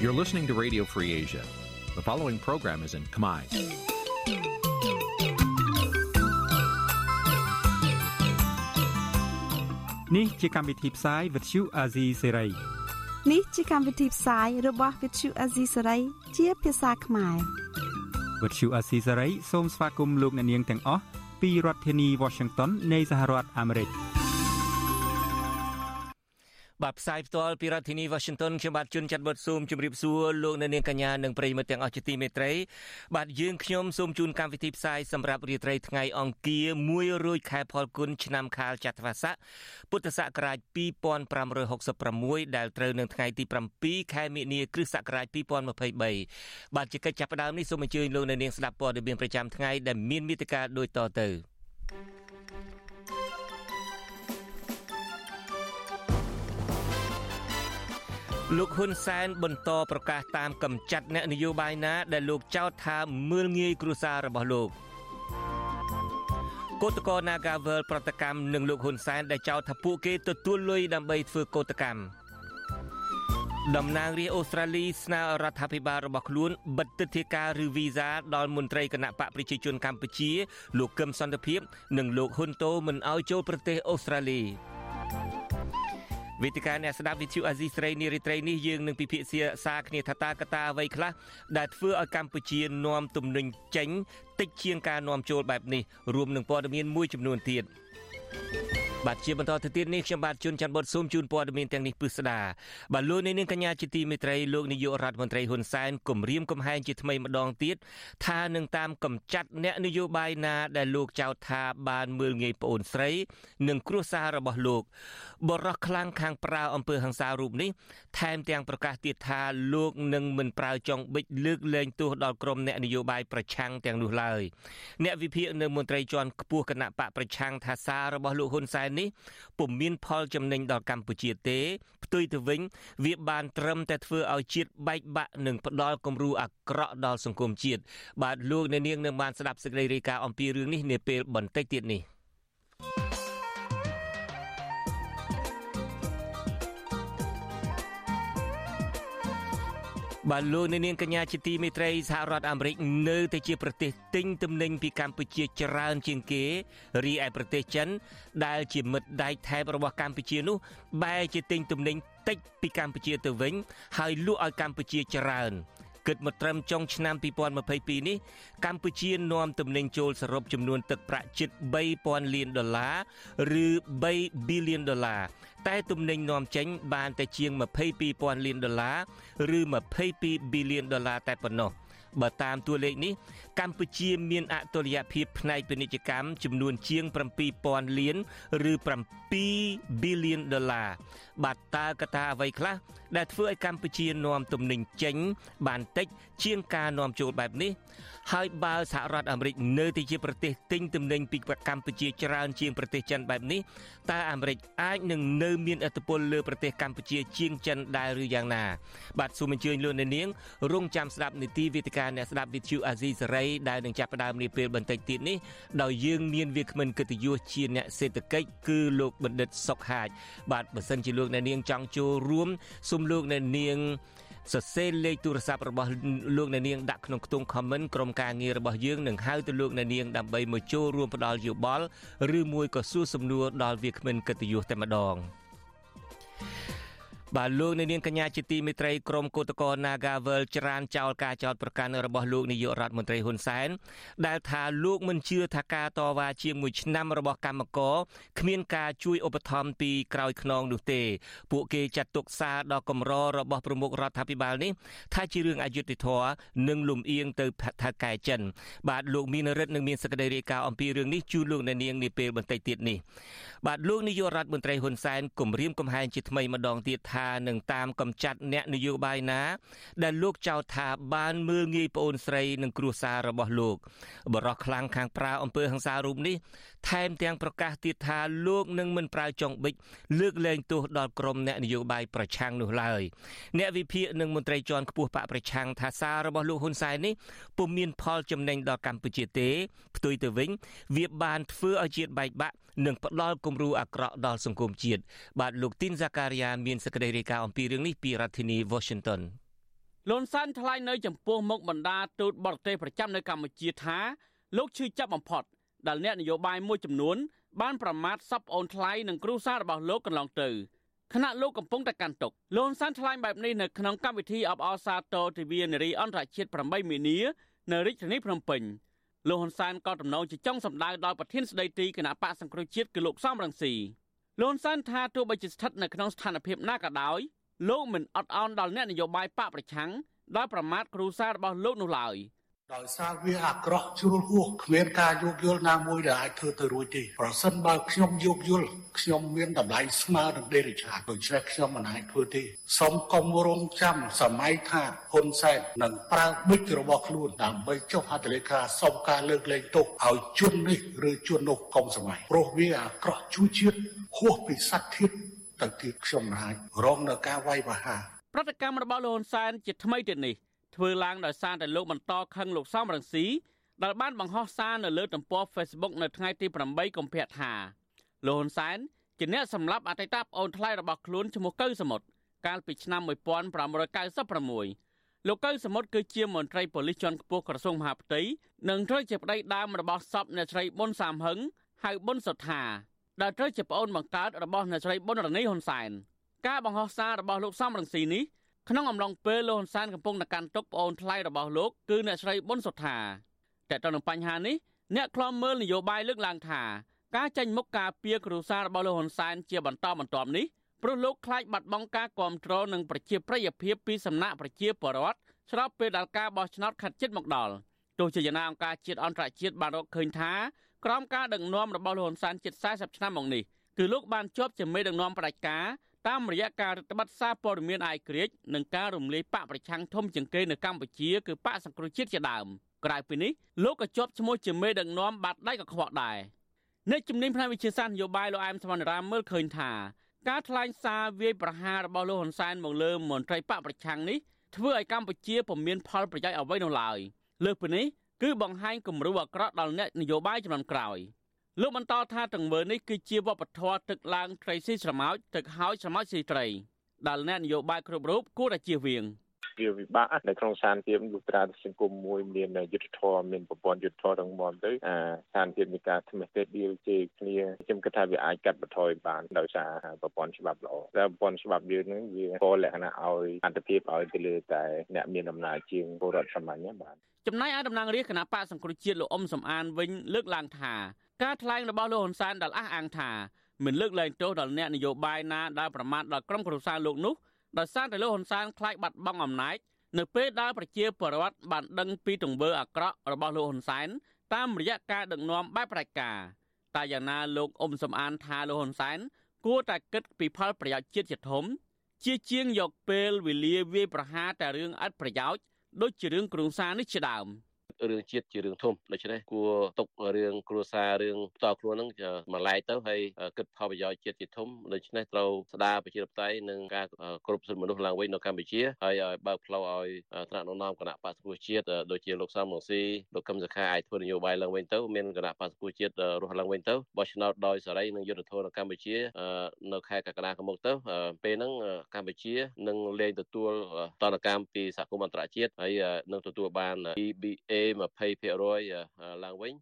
You're listening to Radio Free Asia. The following program is in Khmer. Nǐ chi càm bi tiệp xáy vệt chiu a zì sáy. នេះជាកម្មវិធីផ្សាយរបស់ Vithu Azisari ជាភាសាខ្មែរ វត្តឈូអាស៊ីសេរីសូមស្វាគមន៍លោកអ្នកនាងទាំងអស់ពីរដ្ឋធានី Washington នៃសហរដ្ឋអាមេរិក។ បាទផ្សាយផ្ទាល់ពីរដ្ឋធានី Washington ខ្ញុំបាទជួនចាត់បុតស៊ូមជម្រាបសួរលោកអ្នកនាងកញ្ញានិងប្រិយមិត្តទាំងអស់ជាទីមេត្រីបាទយើងខ្ញុំសូមជូនកម្មវិធីផ្សាយសម្រាប់រាត្រីថ្ងៃអង្គារ1រោចខែផលគុណឆ្នាំខាលចត្វាស័កពុទ្ធសករាជ2566ដែលត្រូវនៅថ្ងៃទី7ខែមិនិនាគ្រិស្តសករាជ2023បាទជាកិច្ចចាប់ផ្ដើមនេះសូមអញ្ជើញលោកអ្នកនាងស្ដាប់ព័ត៌មានប្រចាំថ្ងៃដែលមានមេត្តាដូចតទៅ thank you លោកហ៊ុនសែនបន្តប្រកាសតាមកម្ចាត់អ្នកនយោបាយណាដែលលោកចោទថាមើលងាយគ្រួសាររបស់លោកកោតក្រ Nagavel ប្រតិកម្មនឹងលោកហ៊ុនសែនដែលចោទថាពួកគេទទួលលុយដើម្បីធ្វើកោតកម្មតំណាងរាជអូស្ត្រាលីស្នើរដ្ឋាភិបាលរបស់ខ្លួនបិទទិដ្ឋាការឬវីសាដល់មន្ត្រីគណៈបកប្រជាជនកម្ពុជា លោកកឹមសន្តិភាព និងលោកហ៊ុនតូមិនឲ្យចូលប្រទេសអូស្ត្រាលី វេទិកាអ្នកស្ដាប់វិទ្យុអាស៊ីស្រីនារីត្រីនេះយើងនឹងពិភាក្សាសារគ្នាថាតើកត្តាអ្វីខ្លះដែលធ្វើឲ្យកម្ពុជានាំទំនិញចេញតិចជាងការនាំចូលបែបនេះរួមនឹងព័ត៌មានមួយចំនួនទៀត បាទជាបន្តទៅទៀតនេះខ្ញុំបាទជួនច័ន្ទបុតសូមជូនព័ត៌មានទាំងនេះពិស្ដាបាទលោកនាងកញ្ញាជាទីមេត្រីលោកនាយករដ្ឋមន្ត្រីហ៊ុនសែនគម្រាមកំហែងជាថ្មីម្ដងទៀតថានឹងតាមកំចាត់អ្នកនយោបាយណាដែលលោកចោទថាបានមើលងាយប្អូនស្រី និងគ្រួសាររបស់លោកបរោះខ្លាំងខាងប្រើអំពើហិង្សារូបនេះថែមទាំងប្រកាសទៀតថាលោកនឹងមិនប្រើចុងបិចលើកលែងទោសដល់ក្រុមអ្នកនយោបាយប្រឆាំងទាំងនោះឡើយអ្នកវិភាគនៅមន្ត្រីជាន់ខ្ពស់គណៈបកប្រឆាំងថាសាររបស់លោកហ៊ុនសែននេះពុំមានផលចំណេញដល់កម្ពុជាទេផ្ទុយទៅវិញវាបានត្រឹមតែធ្វើឲ្យជាតិបែកបាក់និងផ្ដល់គំរូអាក្រក់ដល់សង្គមជាតិបាទលោកអ្នកនាងនឹងបានស្ដាប់សេចក្តីរាយការណ៍អំពីរឿងនេះនាពេលបន្តិចទៀតនេះ បាទលោកនាងកញ្ញាជាទីមេត្រីសហរដ្ឋអាមេរិកនៅតែជាប្រទេសទិញទំនិញពីកម្ពុជាច្រើនជាងគេរីឯប្រទេសចិន ដែលជាមិត្តដៃថែបរបស់កម្ពុជានោះបែរជាទិញទំនិញតិចពីកម្ពុជាទៅវិញ ហើយលក់ឲ្យកម្ពុជាច្រើន គិតមកត្រឹមចុងឆ្នាំ2022នេះកម្ពុជានាំទំនិញចូលសរុបចំនួនទឹកប្រាក់ជិត3000លានដុល្លារឬ3 billion ដុល្លារតែទំនិញនាំចេញបានតែជាង22,000លានដុល្លារឬ22 billion ដុល្លារតែប៉ុណ្ណោះបើតាមតួលេខនេះ កម្ពុជាមានអតុល្យភាពផ្នែកពាណិជ្ជកម្មចំនួនជាង7000លានឬ7 billion ដុល្លារបាទតើកត្តាអ្វីខ្លះដែលធ្វើឲ្យកម្ពុជានាំទំនិញចេញ បានតិច ជាងការនាំចូលបែបនេះហើយបើសហរដ្ឋអាមេរិកនៅតែជាប្រទេសទិញទំនិញពីកម្ពុជាច្រើនជាងប្រទេសចិនបែបនេះតើអាមេរិកអាចនឹងនៅមានឥទ្ធិពលលើប្រទេសកម្ពុជាជាងចិនដែរឬយ៉ាងណា បាទសូមអញ្ជើញលោកអ្នកនាងរងចាំស្ដាប់នីតិវិទ្យាអ្នកស្ដាប់វិទ្យុអាស៊ីសេរីដែលនឹងចាប់ផ្ដើមនាពេលបន្តិចទៀតនេះដោយយើងមានវាគ្មិនកិត្តិយសជាអ្នកសេដ្ឋកិច្ចគឺលោកបណ្ឌិតសុកហាជបាទបើសិនជាលោកអ្នកនាងចង់ចូលរួមសូមលោកអ្នកនាងសរសេរលេខទូរស័ព្ទរបស់លោកអ្នកនាងដាក់ក្នុងខ្ទង់ comment ក្រុមការងាររបស់យើងនឹងហៅទៅលោកអ្នកនាងដើម្បីមកចូលរួមផ្ដល់យោបល់ឬមួយក៏សួរសំណួរដល់វាគ្មិនកិត្តិយសតែម្ដង បាទលោកនាងកញ្ញាជាទីមេត្រីក្រុមកោតក្រ Nagavel ច្រានចោលការចោតប្រកាន់របស់លោកនាយករដ្ឋមន្ត្រីហ៊ុនសែនដែលថាលោកមិនជឿថាការតវ៉ាជាមួយឆ្នាំរបស់កម្មករគ្មានការជួយឧបត្ថម្ភពីក្រោយខ្នងនោះទេ ពួកគេចាត់ទុកសារដ៏កម្ររបស់ប្រមុខរដ្ឋាភិបាលនេះថាជារឿងអយុត្តិធម៌និងលំអៀងទៅថៅកែចិន បាទលោកមានរិទ្ធនឹងមានសេចក្តីរាយការណ៍អំពីរឿងនេះជូនលោកនាងនាពេលបន្តិចទៀតនេះបាទលោកនាយករដ្ឋមន្ត្រីហ៊ុនសែនគម្រាមកំហែងជាថ្មីម្ដងទៀតថានឹងតាមកំចាត់អ្នកនយោបាយណា ដែលលោកចោទថាបានមើលងាយប្អូនស្រីនិងគ្រួសាររបស់លោកបរោះខ្លាំងខាងប្រើអំពើហិង្សារូបនេះថែមទាំងប្រកាសទៀតថាលោកនឹងមិនប្រើចុងបិចលើកលែងទោសដល់ក្រុមអ្នកនយោបាយប្រឆាំងនោះឡើយអ្នកវិភាគនិងមន្ត្រីជាន់ខ្ពស់បកប្រឆាំងថាសាររបស់លោកហ៊ុនសែននេះពុំមានផលចំណេញដល់កម្ពុជាទេផ្ទុយទៅវិញ វាបានធ្វើឲ្យជាតិបែកបាក់ និងផ្ដល់គំរូអាក្រក់ដល់សង្គមជាតិបាទលោកទីនហ្សាការីយ៉ាមានសេចក្តីរាយការណ៍អំពីរឿងនេះពីរដ្ឋធានី Washington លន់សានថ្លែងនៅចំពោះមុខបណ្ដាទូតបរទេសប្រចាំនៅកម្ពុជាថាលោកឈឺចាប់បំផុតដែលអ្នកនយោបាយមួយចំនួនបានប្រមាថសពអូនថ្លៃនិងគ្រូសាររបស់លោកកន្លងទៅខណៈលោកកំពុងតែកាន់ទុកលោកហ៊ុនសែនថ្លែងបែបនេះនៅក្នុងកម្មវិធីអបអរសាទរទិវានារីអន្តរជាតិ8មីនានៅរាជធានីភ្នំពេញ លោកហ៊ុនសែនក៏ទំនងជាចង់សម្ដៅដល់ប្រធានស្ដីទីគណៈបកសង្គ្រោះជាតិគឺលោកសំរងស៊ីលោកហ៊ុនសែនថាទោះបីជាស្ថិតនៅក្នុងស្ថានភាពណាក៏ដោយលោកមិនអត់ឱនដល់អ្នកនយោបាយបកប្រឆាំងដោយប្រមាថគ្រូសាររបស់លោកនោះឡើយ។ ដោយសារវាអាក្រក់ជ្រុលហួសគ្មានការយោគយល់ណាមួយដែលអាចធ្វើទៅរួចទេប្រសិនបើខ្ញុំយោគយល់ខ្ញុំមានតម្លៃស្មើនឹងដេរិឆាតដូច្នេះខ្ញុំមិនអាចធ្វើទេសូមកុំរងចាំសម័យថាហ៊ុនសែននឹងប្រើប៊ិចរបស់ខ្លួនដើម្បីចុះហត្ថលេខាសុំការលើកលែងទោសឲ្យជននេះឬជននោះកុំសម័យព្រោះវាអាក្រក់ជួយជាតិហួសពីសត្វធាតទៅទៀតខ្ញុំមិនអាចរងនៅការវាយប្រហារប្រតិកម្មរបស់លោកហ៊ុនសែនជាថ្មីទៀតនេះ ធ្វើឡើងដោយសារតែលោកបន្តខឹងលោកសំរងស៊ីដែលបានបង្ហោះសារនៅលើទំព័រ Facebook នៅថ្ងៃទី8កុម្ភៈថាលោកហ៊ុនសែនជាអ្នកសម្លាប់អតីតប្អូនថ្លៃរបស់ខ្លួនឈ្មោះកៅសមុទ្រកាលពីឆ្នាំ1596លោកកៅសមុទ្រគឺជាមន្ត្រីប៉ូលីសជាន់ខ្ពស់ក្រសួងមហាផ្ទៃនិងត្រូវជាប្តីដើមរបស់សពអ្នកស្រីប៊ុនសាមហឹងហៅប៊ុនសុថាដែលត្រូវជាប្អូនបង្កើតរបស់អ្នកស្រីប៊ុនរនីហ៊ុនសែនការបង្ហោះសាររបស់លោកសំរងស៊ីនេះ ក្នុងអំឡុងពេលលោកហ៊ុនសែនកំពុងតែកាន់ទុកប្អូនថ្លៃរបស់លោកគឺអ្នកស្រីប៊ុនសុថាតែទៅនឹងបញ្ហានេះអ្នកខ្លំមើលនយោបាយលើកឡើងថាការចេញមុខការពីគ្រូសាររបស់លោកហ៊ុនសែនជាបន្តបន្ទាប់នេះព្រោះលោកខ្លាចបាត់បង់ការគ្រប់គ្រងនិងប្រជាប្រិយភាពពីសំណាក់ប្រជាពលរដ្ឋស្របពេលដែលការបោះឆ្នោតខាត់ជិតមកដល់ទោះជាយ៉ាងណាអង្គការជាតិអន្តរជាតិបានរកឃើញថាក្រោមការដឹកនាំរបស់លោកហ៊ុនសែនជិត40ឆ្នាំមកនេះគឺលោកបានជាប់ជាមេដឹកនាំផ្ដាច់ការ តាមរយៈការរដ្ឋបတ်សារព័ត៌មានអាយក្រិចនិងការរំលាយបកប្រឆាំងធំជាងគេនៅកម្ពុជាគឺបកសង្គ្រោះជាតិជាដើមក្រៅពីនេះលោកក៏ជាប់ឈ្មោះជាមេដឹកនាំបាត់ដៃក៏ខ្វក់ដែរអ្នកជំនាញផ្នែកវិទ្យាសាស្ត្រនយោបាយលោកអែមសមរាមមើលឃើញថាការថ្លែងសារវាយប្រហាររបស់លោកហ៊ុនសែនមកលើមន្ត្រីបកប្រឆាំងនេះធ្វើឲ្យកម្ពុជាពុំមានផលប្រយោជន៍អ្វីនោះឡើយលើសពីនេះគឺបង្ហាញគំរូអាក្រក់ដល់អ្នកនយោបាយចំនួនក្រោយ។ លោកបន្តថាទង្វើនេះគឺជាវប្បធម៌ទឹកឡើងត្រីស៊ីស្រមោចទឹកហើយស្រមោចស៊ីត្រីដែលអ្នកនយោបាយគ្រប់រូបគួរតែជៀសវាងវាវិបាកនៅក្នុងស្ថានភាពលុះត្រាសង្គមមួយមានយុទ្ធធម៌មានប្រព័ន្ធយុទ្ធធម៌រងមាំទៅអាស្ថានភាពនៃការថ្មេះទេឌីលជេរគ្នាខ្ញុំគិតថាវាអាចកាត់បន្ថយបានដោយសារប្រព័ន្ធច្បាប់ល្អតែប្រព័ន្ធច្បាប់យើងនឹងវាក៏លក្ខណៈឲ្យអន្តភាពឲ្យទៅលើតែអ្នកមានអំណាចជាងពលរដ្ឋសាមញ្ញបាទចំណែកឯតំណាងរាជគណៈបកសង្គ្រោះជាតិលោកអ៊ុំសំអានវិញលើកឡើងថា ការថ្លែងរបស់លោកហ៊ុនសែនដែលអះអាងថាមិនលើកលែងទោសដល់អ្នកនយោបាយណាដែលប្រមាថដល់ក្រុមគ្រួសារលោកនោះដោយសារតែលោកហ៊ុនសែនខ្លាចបាត់បង់អំណាចនៅពេលដែលប្រជាពលរដ្ឋបានដឹងពីទង្វើអាក្រក់របស់លោកហ៊ុនសែនតាមរយៈការដឹកនាំបែបផ្ដាច់ការតែយ៉ាងណាលោកអ៊ុំសំអានថាលោកហ៊ុនសែនគួរតែគិតពីផលប្រយោជន៍ជាតិជាធំ ជាជាងយកពេលវេលាវាយប្រហារតែរឿងអត់ប្រយោជន៍ដូចជារឿងគ្រួសារនេះជាដើម។ រឿងជាតិជារឿងធំដូច្នេះគួរຕົករឿងគ្រួសាររឿងផ្ទាល់ខ្លួនហ្នឹងមកឡែកទៅហើយគិតផលប្រយោជន៍ជាតិជាធំដូច្នេះត្រូវស្ដារប្រជាធិបតេយ្យនិងការគ្រប់សិទ្ធិមនុស្សឡើងវិញនៅកម្ពុជាហើយឲ្យបើកផ្លូវឲ្យថ្នាក់ដឹកនាំគណៈបក្សសង្គ្រោះជាតិដូចជាលោកសំរងស៊ីលោកកឹមសុខាអាចធ្វើនយោបាយឡើងវិញទៅមានគណៈបក្សសង្គ្រោះជាតិរស់ឡើងវិញទៅបោះឆ្នោតដោយសេរីនិងយុត្តិធម៌នៅកម្ពុជានៅខែកក្កដាខាងមុខទៅពេលហ្នឹងកម្ពុជានឹងលែងទទួលតនកម្មពីសហគមន៍អន្តរជាតិហើយនឹងទទួលបាន EBA 20%ឡើងវិញ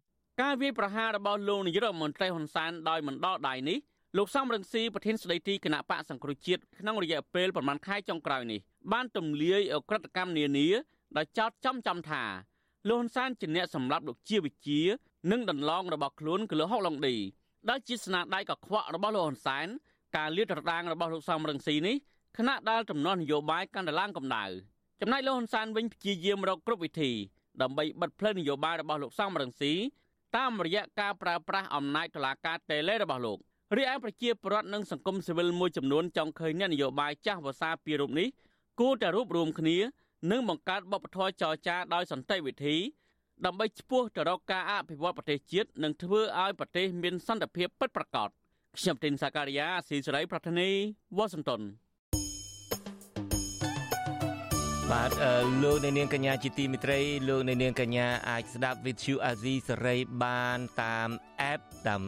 ការវាយប្រហាររបស់លោកនាយករដ្ឋមន្ត្រីហ៊ុនសែនដោយមិនដល់ដៃនេះលោកសំរងស៊ីប្រធានស្ដីទីគណៈបកសង្គ្រោះជាតិក្នុងរយៈពេលប្រមាណខែចុងក្រោយនេះបានទម្លាយអក្រិតកម្មនានាដោយចោទចំចំថាលោកហ៊ុនសែនជាអ្នកសម្លាប់លោកជាវិជា និងដន្លងរបស់ខ្លួនគឺលោកហុកឡុងឌីដែលជាស្នាដៃកខ្វក់របស់លោកហ៊ុនសែនការលាតត្រដាងរបស់លោកសំរងស៊ីនេះខណៈដែលចំនួននយោបាយកាន់តែឡើងកម្ដៅចំណែកលោកហ៊ុនសែនវិញព្យាយាមរកគ្រប់វិធី ដើម្បីបិទផ្លូវនយោបាយរបស់លោកសំរងស៊ីតាមរយៈការប្រើប្រាស់អំណាចតុលាការតេឡេរបស់លោករីឯប្រជាពលរដ្ឋនិងសង្គមស៊ីវិលមួយចំនួនចង់ឃើញអ្នកនយោបាយចាស់វសាពីរូបនេះគួរតែរួបរวมគ្នានិងបង្កើតបបធរចរចាដោយសន្តិវិធីដើម្បីឈ្មោះទៅរកការអភិវឌ្ឍប្រទេសជាតិនិងធ្វើឲ្យប្រទេសមានសន្តិភាពពិតប្រាកដខ្ញុំទីនសាការីយ៉ាស៊ីសេរីប្រធានីវ៉ាស៊ីនតោន បាទលោកអ្នកនាងកញ្ញាជាទីមិត្តរីលោកអ្នកនាងកញ្ញាអាចស្ដាប់ Vithu Azizi សេរីបានតាម app តាម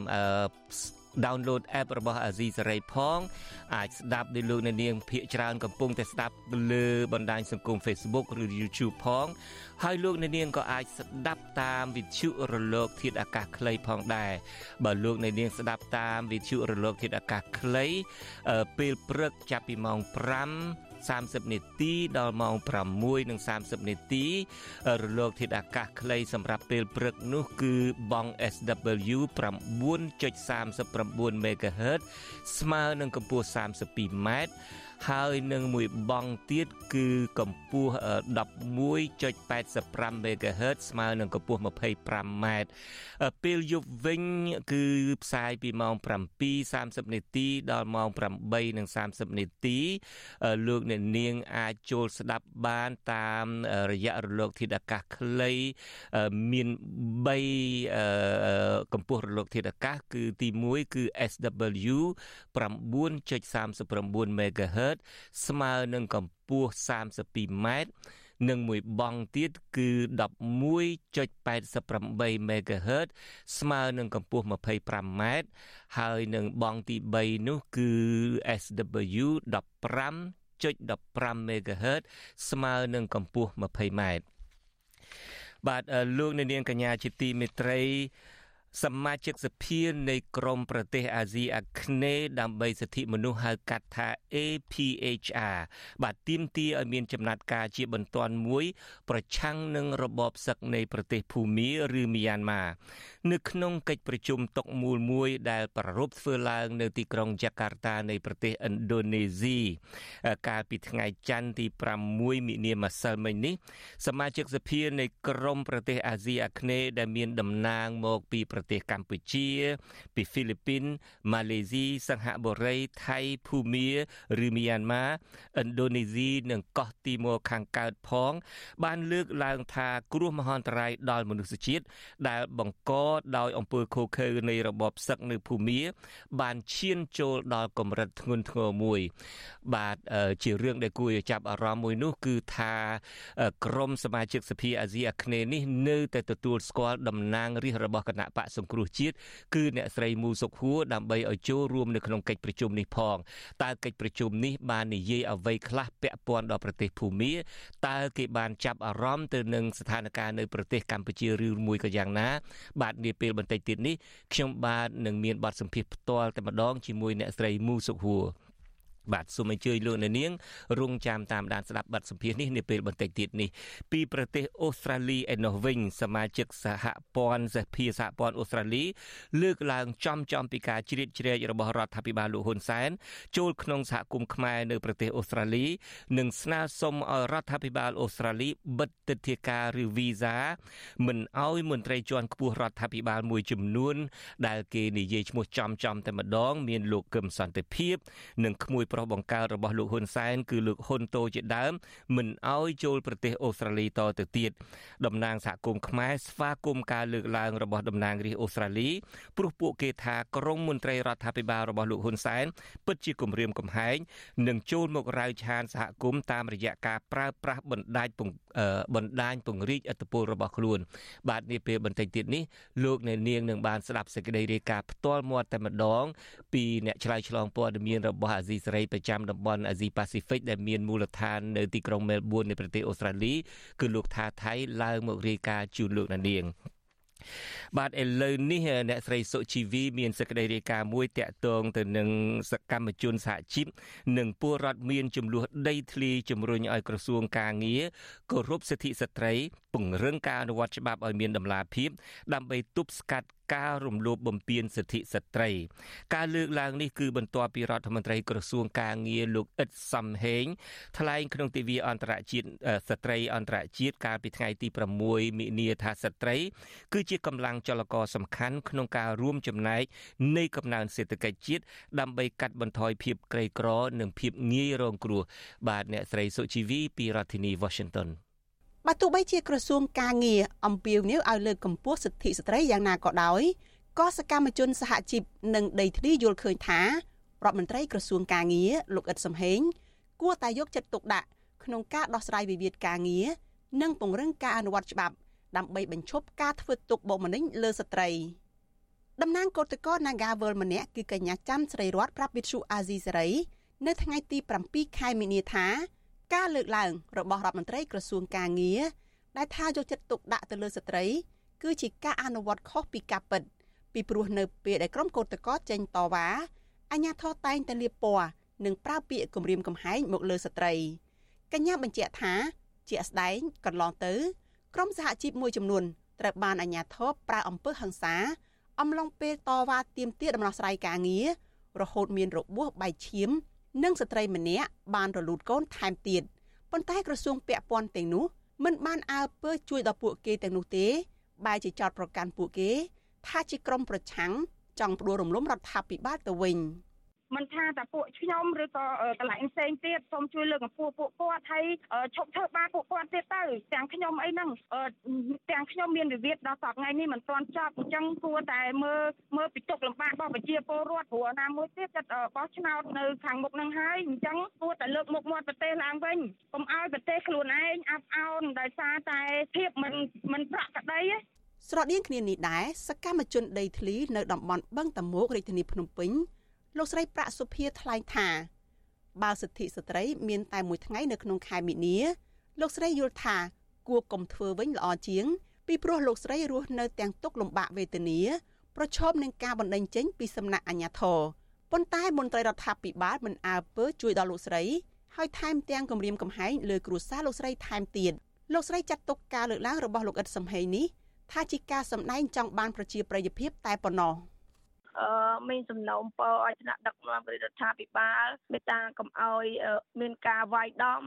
download app របស់ Azizi Saray ផងអាចស្ដាប់ដោយលោកអ្នកនាងភាកច្រើនកំពុងតែស្ដាប់លើបណ្ដាញសង្គម Facebook ឬ YouTube ផងហើយលោកអ្នកនាងក៏អាចស្ដាប់តាមវិទ្យុរលកធាតុអាកាសខ្លីផងដែរបើលោកអ្នកនាងស្ដាប់តាមវិទ្យុរលកធាតុអាកាសខ្លីពេលព្រឹកចាប់ពីម៉ោង5 30នាទីដល់ម៉ោង6:30នាទីរលកធាតុអាកាសខ្លីសម្រាប់ពេលព្រឹកនោះគឺបង SW 9.39 MHz ស្មើនឹងកម្ពស់ 32m ហើយនឹងមួយបង់ទៀតគឺកម្ពស់11.85 MHz ស្មើនឹងកម្ពស់ 25m ពេលយប់វិញគឺផ្សាយពីម៉ោង7:30នាទីដល់ម៉ោង8:30នាទីលោកអ្នកនាងអាចចូលស្ដាប់បានតាមរយៈរលកធាតុអាកាសខ្លីមាន3កម្ពស់រលកធាតុអាកាសគឺទី1គឺ SW 9.39 MHz ស្មើនឹងកម្ពស់32ម៉ែត្រនិងមួយបង់ទៀតគឺ11.88 MHz ស្មើនឹងកម្ពស់ 25ម៉ែត្រហើយនឹងបង់ទី3នោះគឺ SW 15.15 MHz ស្មើនឹងកម្ពស់ 20ម៉ែត្របាទលោកអ្នកនាងកញ្ញាជាទីមេត្រី សមាជិកសភានៃក្រមប្រទេសអាស៊ីអាគ្នេយ៍ដើម្បីសិទ្ធិមនុស្សហៅកាត់ថា APHR បាទទាមទារឲ្យមានចំណាត់ការជាបន្ទាន់មួយ ប្រឆាំងនឹងរបបសឹកនៃប្រទេសភូមាឬមីយ៉ាន់ម៉ានៅក្នុងកិច្ចប្រជុំតុកមូលមួយដែលប្រារព្ធធ្វើឡើងនៅទីក្រុងយ៉ាកាតានៃប្រទេសឥណ្ឌូនេស៊ីកាលពីថ្ងៃច័ន្ទទី6មិនិនាម្សិលមិញនេះសមាជិកសភានៃក្រមប្រទេសអាស៊ីអាគ្នេយ៍ដែលមានតំណាងមកពីប្រទេសកម្ពុជា ពីហ្វីលីពីនម៉ាឡេស៊ីសិង្ហបុរីថៃភូមាឬមីយ៉ាន់ម៉ាឥណ្ឌូនេស៊ីនិងកោះទីម៉ូខាងកើតផង បានលើកឡើងថាគ្រោះមហន្តរាយដល់មនុស្សជាតិដែលបង្កដោយអំពើឃោរឃៅនៃរបបសឹកនៅភូមា បានឈានចូលដល់កម្រិតធ្ងន់ធ្ងរមួយ បាទជារឿងដែលគួរឲ្យចាប់អារម្មណ៍មួយនោះគឺថាក្រមសមាជិកសភាអាស៊ីអាគ្នេយ៍នេះនៅតែទទួលស្គាល់តំណាងរាស្ត្ររបស់គណៈបកសង្គ្រោះជាតិគឺអ្នកស្រីមូសុខហួរដើម្បីឲ្យចូលរួមនៅក្នុងកិច្ចប្រជុំនេះផងតើកិច្ចប្រជុំនេះបាននិយាយអ្វីខ្លះពាក់ព័ន្ធដល់ប្រទេសភូមាតើគេបានចាប់អារម្មណ៍ទៅនឹងស្ថានភាពនៅប្រទេសកម្ពុជាឬមួយក៏យ៉ាងណា បាទនាពេលបន្តិចទៀតនេះខ្ញុំបាទនឹងមានបទសម្ភាសផ្ទាល់តែម្ដងជាមួយអ្នកស្រីមូសុខហួរ បាទសូមអញ្ជើញលោកអ្នកនាងរងចាំតាមដានស្ដាប់បទសម្ភាសន៍នេះនាពេលបន្តិចទៀតនេះពីប្រទេសអូស្ត្រាលីឯនោះវិញសមាជិកសហព័ន្ធសភាសហព័ន្ធអូស្ត្រាលីលើកឡើងចំចំពីការជ្រៀតជ្រែករបស់រដ្ឋាភិបាលលោកហ៊ុនសែនចូលក្នុងសហគមន៍ខ្មែរនៅប្រទេសអូស្ត្រាលីនិងស្នើសុំឲ្យរដ្ឋាភិបាលអូស្ត្រាលីបិទទិដ្ឋាការឬវីសាមិនឲ្យមន្ត្រីជាន់ខ្ពស់រដ្ឋាភិបាលមួយចំនួន ដែលគេនិយាយឈ្មោះចំចំតែម្ដង មានលោកកឹមសន្តិភាពនិងក្មួយប្រុសបង្កើតរបស់លោកហ៊ុនសែនគឺលោកហ៊ុនតូជាដើមមិនអោយចូលប្រទេសអូស្ត្រាលីតទៅទៀតតំណាងសហគមន៍ខ្មែរស្វាគមន៍ការលើកឡើងរបស់តំណាងរាស្ត្រអូស្ត្រាលីព្រោះពួកគេថាក្រមមន្ត្រីរដ្ឋាភិបាលរបស់លោកហ៊ុនសែនពិតជាគំរាមកំហែងនិងចូលមករៅឆានសហគមន៍តាមរយៈការប្រើប្រាស់បណ្ដាញបណ្ដាញពង្រីកឥទ្ធិពលរបស់ខ្លួន បាទនាពេលបន្តិចទៀតនេះលោកអ្នកនាងនឹងបានស្ដាប់សេចក្តីរាយការណ៍ផ្ទាល់មាត់តែម្ដងពីអ្នកឆ្លើយឆ្លងព័ត៌មានរបស់អាស៊ីសេរីប្រចាំតំបន់អាស៊ីប៉ាស៊ីហ្វិកដែលមានមូលដ្ឋាននៅទីក្រុងមែលប៊ននៃប្រទេសអូស្ត្រាលីគឺលោកថាថៃឡើងមករាយការណ៍ជូនលោកអ្នកនាងបាទឥឡូវនេះអ្នកស្រីសុជីវីមានសេចក្តីរាយការណ៍មួយតាក់ទងទៅនឹងសកម្មជនសហជីពនិងពលរដ្ឋមានចំនួនដីធ្លីជំរុញឲ្យក្រសួងការងារគោរពសិទ្ធិស្ត្រីពង្រឹងការអនុវត្តច្បាប់ឲ្យមានតម្លាភាពដើម្បីទប់ស្កាត់ ការរំលោភបំពានសិទ្ធិស្ត្រី ការលើកឡើងនេះគឺបន្ទាប់ពីរដ្ឋមន្ត្រីក្រសួងការងារលោកអ៊ិតសំហេងថ្លែងក្នុងទិវាអន្តរជាតិស្ត្រីអន្តរជាតិកាលពីថ្ងៃទី6មិនិនាថាស្ត្រី គឺជាកម្លាំងចលករសំខាន់ក្នុងការរួមចំណែកនៃកំណើនសេដ្ឋកិច្ចជាតិដើម្បីកាត់បន្ថយភាពក្រីក្រ និងភាពងាយរងគ្រោះបាទអ្នកស្រីសុជីវីពីរដ្ឋធានី Washington បើទោះបីជាក្រសួងការងារអំពាវនាវឲ្យលើកកម្ពស់សិទ្ធិស្ត្រីយ៉ាងណាក៏ដោយក៏សកម្មជនសហជីពនិងដីធ្លីយល់ឃើញថារដ្ឋមន្ត្រីក្រសួងការងារលោកអ៊ិតសំហេងគួរតែយកចិត្តទុកដាក់ក្នុងការដោះស្រាយវិវាទការងារនិងពង្រឹងការអនុវត្តច្បាប់ដើម្បីបញ្ឈប់ការធ្វើទុកបុកម្នេញលើស្ត្រីតំណាងគឧតកោ Nagawal ម្នាក់គឺកញ្ញាច័ន្ទស្រីរតប្រាប់វិទ្យុអាស៊ីសេរីនៅថ្ងៃទី7ខែមីនាថា ការលើកឡើងរបស់រដ្ឋមន្ត្រីក្រសួងកាងារដែលថាយកចិត្តទុកដាក់ទៅលើស្ត្រី គឺជាការអនុវត្តខុសពីការពិត ពីព្រោះនៅពេលដែលក្រុមកោតក្រចេញតវ៉ាអាញាធរតែងតែលៀបពណ៌និងប្រើពាក្យគំរាមកំហែងមកលើស្ត្រីកញ្ញាបញ្ជាក់ថា ជាក់ស្ដែងកន្លងទៅ ក្រុមសហជីពមួយចំនួនត្រូវបានអាញាធរប្រើអំពើហិង្សាអំឡុងពេលតវ៉ាទាមទារដំណោះស្រាយការងាររហូតមានរបួសបែកឈាម និងស្ត្រីម្នាក់បានរលូតកូនថែមទៀតប៉ុន្តែក្រសួងពាក់ព័ន្ធទាំងនោះមិនបានអើពើជួយដល់ពួកគេទាំងនោះទេបែរជាចោទប្រកាន់ពួកគេ ថាជាក្រុមប្រឆាំងចង់ផ្ដួលរំលំរដ្ឋាភិបាលទៅវិញ។ មិនថាតែពួកខ្ញុំឬក៏កន្លែងផ្សេងទៀតសូមជួយលើកកម្ពស់ពួកគាត់ហើយឈប់ធ្វើបាបពួកគាត់ទៀតទៅទាំងខ្ញុំអីហ្នឹងទាំងខ្ញុំមានវិវាទដល់សប្តាហ៍ថ្ងៃនេះមិនទាន់ចប់អញ្ចឹងគួរតែមើលមើលពីទុកលំបាករបស់ប្រជាពលរដ្ឋព្រោះណាមួយទៀតចិត្តបោះឆ្នោតនៅខាងមុខហ្នឹងហើយអញ្ចឹងគួរតែលើកមុខមាត់ប្រទេសឡើងវិញកុំឲ្យប្រទេសខ្លួនឯងអាប់អោនដោយសារតែភាពមិនមិនប្រក្រតីទេស្រដៀងគ្នានេះដែរសកម្មជនដីធ្លីនៅតំបន់បឹងតមោករាជធានីភ្នំពេញ លោកស្រីប្រាក់សុភាថ្លែងថាបើសិទ្ធិស្ត្រី មានតែមួយថ្ងៃនៅក្នុងខែមីនាលោកស្រីយល់ថាគួរកុំធ្វើវិញល្អជាង ពីព្រោះលោកស្រីរស់នៅទាំងទុកលំបាកវេទនាប្រឈមនឹងការបណ្តេញចេញពីសំណាក់អាជ្ញាធរប៉ុន្តែមន្ត្រីរដ្ឋាភិបាលមិនអើពើជួយដល់លោកស្រីហើយថែមទាំងគម្រាមកំហែងលើគ្រួសារលោកស្រីថែមទៀតលោកស្រីចាត់ទុកការលើកឡើងរបស់លោកអ៊ិតសំហេងនេះថាជាការសម្ដែងចង់បានប្រជាប្រិយភាពតែប៉ុណ្ណោះ។អឺ មានសំណូមពរឲ្យថ្នាក់ដឹកនាំរដ្ឋាភិបាលមេត្តាកុំឲ្យមានការវាយដំ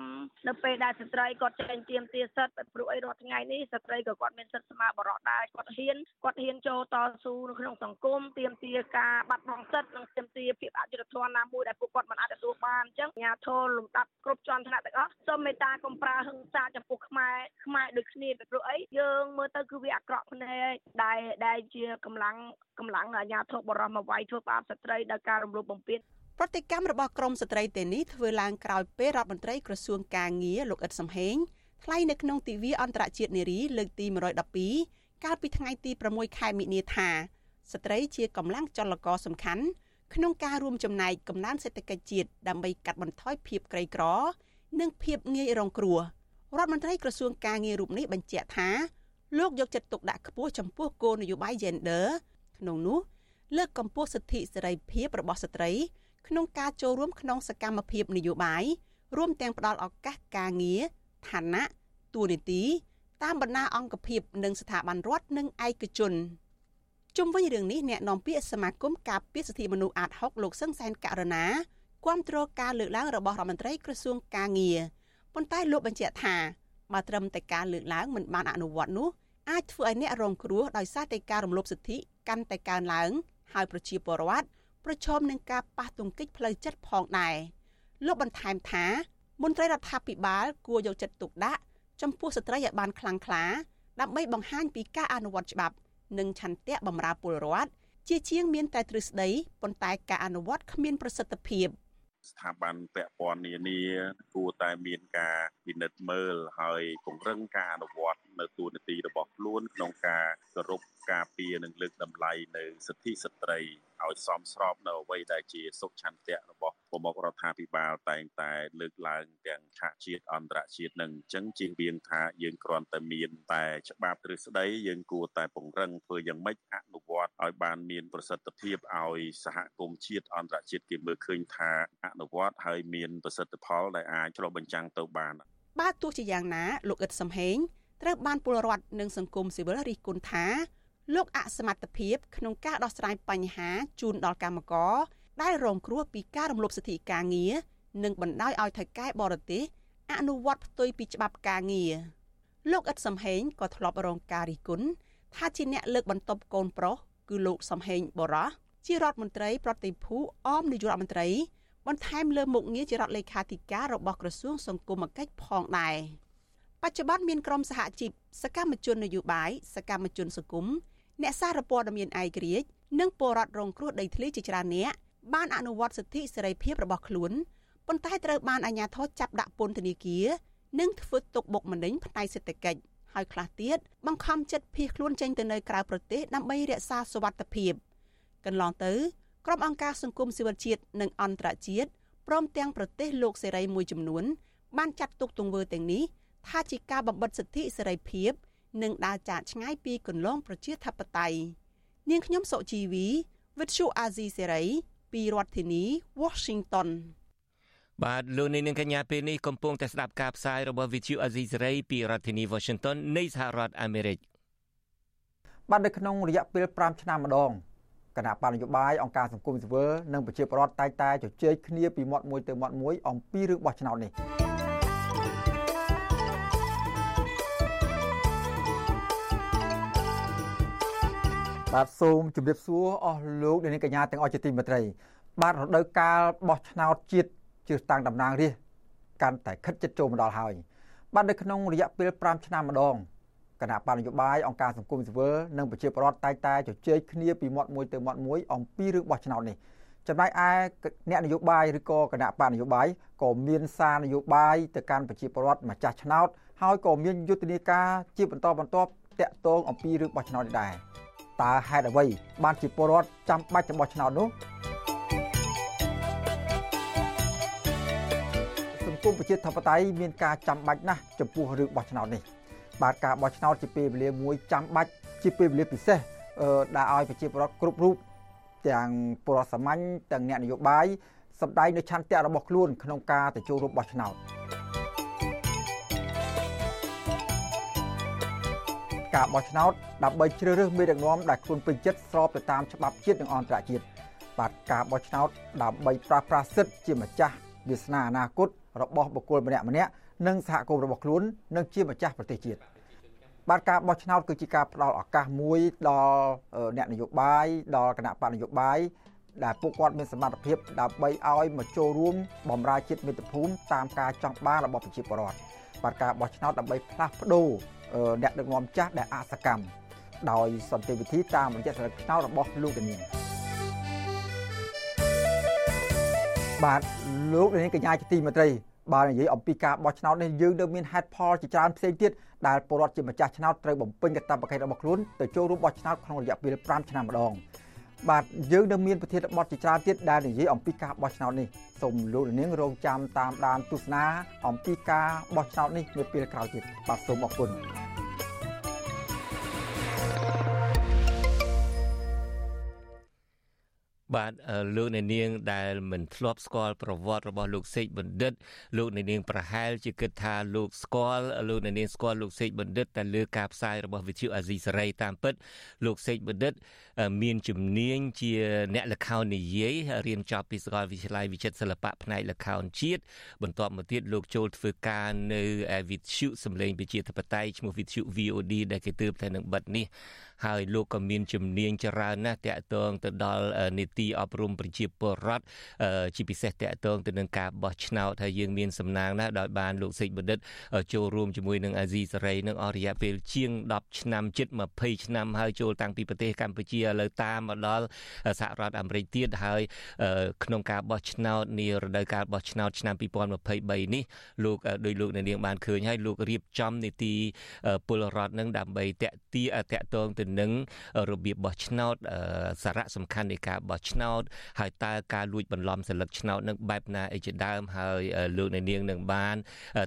នៅពេលដែលស្ត្រីគាត់ចេញទៀមទាសិទ្ធិព្រោះអីរាល់ថ្ងៃនេះស្ត្រីក៏គាត់មានសិទ្ធិស្មើបរិបទដែរគាត់ហ៊ានគាត់ហ៊ានចូលតស៊ូនៅក្នុងសង្គមទៀមទាការបាត់បង់សិទ្ធិនិងទៀមទាភាពអយុត្តិធម៌ណាមួយដែលពួកគាត់មិនអាចទទួលបានអញ្ចឹងអាញាធរលំដាប់គ្រប់ជាន់ថ្នាក់ទាំងអស់សូមមេត្តាកុំប្រើហិង្សាចំពោះខ្មែរខ្មែរដូចគ្នាពីព្រោះអីយើងមើលទៅគឺវាអាក្រក់ភ្នែកដែលដែលជាកម្លាំងកម្លាំងអាញាធរបរោះមកវាយធ្វើបាបស្ត្រីដោយការរំលោភបំពានប្រតិកម្មរបស់ក្រមស្ត្រីទេនេះធ្វើឡើងក្រោយពេលរដ្ឋមន្ត្រីក្រសួងកាងារលោកអ៊ិតសំហេងថ្លែងនៅក្នុងទិវាអន្តរជាតិនារីលើកទី112កាលពីថ្ងៃទី6ខែមិនិនាថាស្ត្រីជាកម្លាំងចលករសំខាន់ក្នុងការរួមចំណែកកំណើនសេដ្ឋកិច្ចជាតិដើម្បីកាត់បន្ថយភាពក្រីក្រ និងភាពងាយរងគ្រោះរដ្ឋមន្ត្រីក្រសួងកាងាររូបនេះបញ្ជាក់ថាលោកយកចិត្តទុកដាក់ខ្ពស់ចំពោះគោលនយោបាយ gender ក្នុងនោះ លើកកម្ពស់សិទ្ធិសេរីភាពរបស់ស្ត្រីក្នុងការចូលរួមក្នុងសកម្មភាពនយោបាយរួមទាំងផ្ដល់ឱកាសការងារឋានៈតួនាទីតាមបណ្ដាអង្គភាពនិងស្ថាប័នរដ្ឋនិងឯកជនជុំវិញរឿងនេះអ្នកនាំពាក្យសមាគមការពារសិទ្ធិមនុស្សអាត6លោកសឹងសែនករណាគាំទ្រការលើកឡើងរបស់រដ្ឋមន្ត្រីក្រសួងការងារប៉ុន្តែលោកបញ្ជាក់ថាបើត្រឹមតែការលើកឡើងមិនបានអនុវត្តនោះអាចធ្វើឲ្យអ្នករងគ្រោះដោយសារតែការរំលោភសិទ្ធិកាន់តែកើនឡើង ហើយប្រជាពលរដ្ឋប្រឈមនឹងការប៉ះទង្គិចផ្លូវចិត្តផងដែរលោកបន្ថែមថាមន្ត្រីរដ្ឋាភិបាលគួរយកចិត្តទុកដាក់ចំពោះស្ត្រីឲ្យបានខ្លាំងក្លាដើម្បីបង្ហាញពីការអនុវត្តច្បាប់និងឆន្ទៈបម្រើពលរដ្ឋជាជាងមានតែទ្រឹស្ដីប៉ុន្តែការអនុវត្តគ្មានប្រសិទ្ធភាព ស្ថាប័នពាក់ព័ន្ធនានាគួរតែមានការពិនិត្យមើលហើយពង្រឹងការអនុវត្តនៅទូនាទីរបស់ខ្លួនក្នុងការគោរពការពារនិងលើកតម្លៃនៅសិទ្ធិស្ត្រីឲ្យសមស្របនៅអ្វីដែលជាសុខឆន្ទៈរបស់ ប្រមុខរដ្ឋាភិបាលតែងតែលើកឡើងទាំងឆាកជាតិអន្តរជាតិនឹងអញ្ចឹងជាងវៀងថាយើងគ្រាន់តែមានតែច្បាប់ទ្រឹស្ដីយើងគួរតែពង្រឹងធ្វើយ៉ាងម៉េចអនុវត្តឲ្យបានមានប្រសិទ្ធភាពឲ្យសហគមន៍ជាតិអន្តរជាតិគេមើលឃើញថាអនុវត្តហើយមានប្រសិទ្ធផលដែលអាចឆ្លុះបញ្ចាំងទៅបានបើទោះជាយ៉ាងណាលោកអ៊ិតសំហេងត្រូវបានពលរដ្ឋនិងសង្គមស៊ីវិលរិះគន់ថាលោកអសមត្ថភាពក្នុងការដោះស្រាយបញ្ហាជូនដល់កម្មករ ដែលរងគ្រោះពីការរំលោភសិទ្ធិការងារនិងបណ្ដោយឲ្យថៅកែបរទេសអនុវត្តផ្ទុយពីច្បាប់ការងារលោកអ៊ិតសំហេងក៏ធ្លាប់រងការរិះគន់ថាជាអ្នកលើកបន្ទប់កូនប្រុសគឺលោកសំហេងបរោះជារដ្ឋមន្ត្រីប្រតិភូអមនាយករដ្ឋមន្ត្រីបន្ថែមលើមុខងារជារដ្ឋលេខាធិការរបស់ក្រសួងសង្គមគិច្ចផងដែរបច្ចុប្បន្នមានក្រុមសហជីពសកម្មជននយោបាយសកម្មជនសង្គមអ្នកសារព័ត៌មានឯករាជ្យនិងពលរដ្ឋរងគ្រោះដីធ្លីជាច្រើនអ្នក បានអនុវត្តសិទ្ធិសេរីភាពរបស់ខ្លួនប៉ុន្តែត្រូវបានអាជ្ញាធរចាប់ដាក់ពន្ធនាគារនិងធ្វើទុកបុកម្នេញផ្នែកសេដ្ឋកិច្ចហើយខ្លះទៀតបង្ខំចិត្តភៀសខ្លួនចេញទៅនៅក្រៅប្រទេសដើម្បីរក្សាសុវត្ថិភាពកន្លងទៅក្រុមអង្គការសង្គមស៊ីវិលជាតិនិងអន្តរជាតិព្រមទាំងប្រទេសលោកសេរីមួយចំនួន បានចាត់ទុកទង្វើទាំងនេះថាជាការបំបិទសិទ្ធិសេរីភាព និងដើរចាកឆ្ងាយពីគន្លងប្រជាធិបតេយ្យនាងខ្ញុំសុជីវីវិទ្យុអាស៊ីសេរី ពីរដ្ឋធានី Washington បាទលោកនាងកញ្ញាពេលនេះកំពុងតែស្ដាប់ការផ្សាយរបស់ VTV Azizi Saray ពីរដ្ឋធានី Washington នៃសហរដ្ឋអាមេរិកបាទនៅក្នុងរយៈពេល5ឆ្នាំម្ដងគណៈបញ្ញយោបាយអង្គការសង្គមស៊ីវិលនិងប្រជាពលរដ្ឋតែងតែជជែកគ្នាពីមាត់មួយទៅមាត់មួយអំពីរឿងបោះឆ្នោតនេះ បាទសូមជម្រាបសួរអស់លោកអ្នកនាងកញ្ញាទាំងអស់ជាទីមេត្រី បាទរដូវកាលបោះឆ្នោតជាតិជឿតាំងតំណាងរាស្ត្រកាន់តែខិតជិតចូលមកដល់ហើយបាទនៅក្នុងរយៈពេល5ឆ្នាំម្ដងគណៈបញ្ញយោបាយអង្គការសង្គមស៊ីវិលនិងប្រជាពលរដ្ឋតែងតែជជែកគ្នាពីមាត់មួយទៅមាត់មួយអំពីរឿងបោះឆ្នោតនេះចំណែកឯអ្នកនយោបាយឬក៏គណៈបកនយោបាយក៏មានសារនយោបាយទៅកាន់ប្រជាពលរដ្ឋម្ចាស់ឆ្នោតហើយក៏មានយុទ្ធនាការជាបន្តបន្ទាប់តាក់ទងអំពីរឿងបោះឆ្នោតនេះដែរ តើហេតុអ្វី បានជាពលរដ្ឋចាំបាច់ទៅបោះឆ្នោតនោះសង្គមប្រជាធិបតេយ្យមានការចាំបាច់ណាស់ចំពោះរឿងបោះឆ្នោតនេះបាទការបោះឆ្នោតជាពេលវេលាមួយចាំបាច់ជាពេលវេលាពិសេសដែលឲ្យប្រជាពលរដ្ឋគ្រប់រូបទាំងពលរដ្ឋសាមញ្ញទាំងអ្នកនយោបាយសម្ដែងនៅឆន្ទៈរបស់ខ្លួនក្នុងការទៅចូលរួមបោះឆ្នោត ការបោះឆ្នោតដើម្បីជ្រើសរើសមេដឹកនាំដែលខ្លួនពេញចិត្តស្របទៅតាមច្បាប់ជាតិនិងអន្តរជាតិបាទការបោះឆ្នោតដើម្បីប្រាស្រ័យសិទ្ធិជាម្ចាស់វាសនាអនាគតរបស់បុគ្គលម្នាក់ម្នាក់និងសហគមន៍របស់ខ្លួននិងជាម្ចាស់ប្រទេសជាតិបាទការបោះឆ្នោតគឺជាការផ្ដល់ឱកាសមួយដល់អ្នកនយោបាយដល់គណៈបកនយោបាយដែលពួកគាត់មានសមត្ថភាពដើម្បីឲ្យមកចូលរួមបម្រើជាតិមាតុភូមិតាមការចង់បានរបស់ប្រជាពលរដ្ឋបាទការបោះឆ្នោតដើម្បីផ្លាស់ប្ដូរ អ្នកដឹកនាំចាស់ដែលអសកម្មដោយសន្តិវិធីតាមរយៈសិលឹកឆ្នោតរបស់លោកនាងបាទលោកនាងកញ្ញាជាទីមេត្រីបើនិយាយអំពីការបោះឆ្នោតនេះយើងនៅមានហេតុផលជាច្រើនផ្សេងទៀតដែលពលរដ្ឋជាម្ចាស់ឆ្នោតត្រូវបំពេញកាតព្វកិច្ចរបស់ខ្លួនទៅចូលរួមបោះឆ្នោតក្នុងរយៈពេល5ឆ្នាំម្ដង បាទយើងនៅមានប្រធានបទជាច្រើនទៀតដែលនិយាយអំពីការបោះឆ្នោតនេះសូមលោកនាងរងចាំតាមដានទស្សនាអំពីការបោះឆ្នោតនេះនៅពេលក្រោយទៀតបាទសូមអរគុណ បាទលោកអ្នកនាងដែលមិនធ្លាប់ស្គាល់ប្រវត្តិរបស់លោកសេកបណ្ឌិតលោកអ្នកនាងប្រហែលជាគិតថាលោកស្គាល់លោកអ្នកនាងស្គាល់លោកសេកបណ្ឌិតតែលើការផ្សាយរបស់វិទ្យុអាស៊ីសេរីតាមពិតលោកសេកបណ្ឌិត មានជំនាញជា អ្នកល្ខោននិយាយរៀនចប់ពីសាកលវិទ្យាល័យវិចិត្រសិល្បៈផ្នែកល្ខោនជាតិបន្ទាប់មកទៀតលោកចូលធ្វើការនៅវិទ្យុសម្លេងវិជាធិបតេយ្យឈ្មោះវិទ្យុ VOD ដែលគេទើបតែនឹងបិទនេះ ហើយលោកក៏មានជំនាញច្រើនណាស់តាក់ទងទៅដល់នីតិអប់រំប្រជាពលរដ្ឋជាពិសេសតាក់ទងទៅនឹងការបោះឆ្នោតហើយយើងមានសំណាងណាស់ដោយបានលោកសេកបណ្ឌិតចូលរួមជាមួយនឹងអាស៊ីសេរីនឹងអស់រយៈពេលជាង10ឆ្នាំជិត20ឆ្នាំហើយចូលតាំងពីប្រទេសកម្ពុជាឥឡូវតាមមកដល់សហរដ្ឋអាមេរិកទៀតហើយក្នុងការបោះឆ្នោតនារដូវកាលបោះឆ្នោតឆ្នាំ2023នេះលោកដោយលោកនាងបានឃើញហើយលោករៀបចំនីតិពលរដ្ឋនឹងដើម្បីតាក់ទាតាក់ទងទៅនឹងរបៀបបោះឆ្នោតសារៈសំខាន់នៃការបោះឆ្នោតហើយតើការលួចបន្លំសិលឹកឆ្នោតនឹងបែបណាអីជាដើមហើយលោកនាងនឹងបាន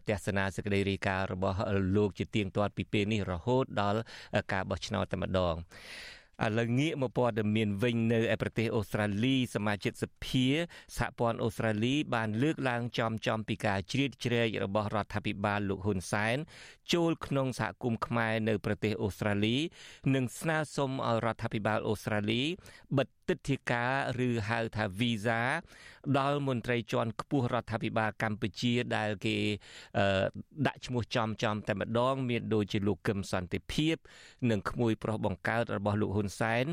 ទស្សនាសេចក្តីរាយការណ៍របស់លោកជាទៀងទាត់ពីពេលនេះរហូតដល់ការបោះឆ្នោតតែម្ដង ឥឡូវងាកមកព័ត៌មានវិញនៅឯប្រទេសអូស្ត្រាលីសមាជិកសភាសហព័ន្ធអូស្ត្រាលីបានលើកឡើងចំចំពីការជ្រៀតជ្រែករបស់រដ្ឋាភិបាលលោកហ៊ុនសែនចូលក្នុងសហគមន៍ខ្មែរនៅប្រទេសអូស្ត្រាលី និងស្នើសុំឲ្យរដ្ឋាភិបាលអូស្ត្រាលីបិទ ទិដ្ឋាការឬហៅថា Visa ដល់មន្ត្រីជាន់ខ្ពស់រដ្ឋាភិបាលកម្ពុជាដែលគេដាក់ឈ្មោះចំចំតែម្ដង មានដូចជាលោកកឹមសន្តិភាព និងក្មួយប្រុសបង្កើតរបស់លោកហ៊ុនសែន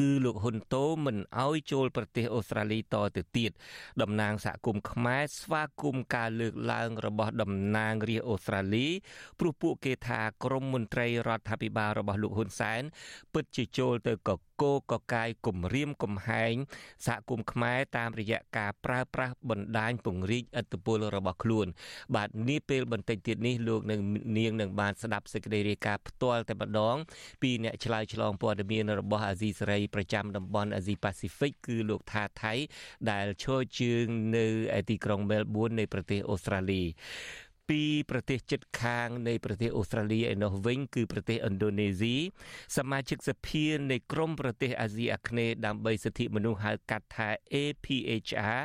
គឺលោកហ៊ុនតូមិនអោយចូលប្រទេសអូស្ត្រាលីតទៅទៀតតំណាងសហគមន៍ខ្មែរស្វាគមន៍ការលើកឡើងរបស់តំណាងរាជអូស្ត្រាលីព្រោះពួកគេថាក្រមមន្ត្រីរដ្ឋាភិបាលរបស់លោកហ៊ុនសែនពិតជាចូលទៅកក គោលកកាយគម្រាមកំហែងសហគមន៍ខ្មែរតាមរយៈការប្រើប្រាស់បណ្ដាញពង្រីកឥទ្ធិពលរបស់ខ្លួន បាទនេះពេលបន្តិចទៀតនេះលោកនឹងនាងនឹងបានស្ដាប់សេចក្តីរាយការណ៍ផ្ទាល់តែម្ដង ពីអ្នកឆ្លើយឆ្លងព័ត៌មានរបស់អាស៊ីសេរីប្រចាំតំបន់អាស៊ីប៉ាស៊ីហ្វិកគឺលោកថាថៃដែលឈរជើងនៅទីក្រុងមែលប៊ននៃប្រទេសអូស្ត្រាលី ពីប្រទេសជិតខាងនៃប្រទេសអូស្ត្រាលីឯណោះវិញគឺប្រទេសឥណ្ឌូនេស៊ីសមាជិកសភានៃក្រុមប្រទេសអាស៊ីអាគ្នេយ៍ដើម្បីសិទ្ធិមនុស្សហៅកាត់ថា APHR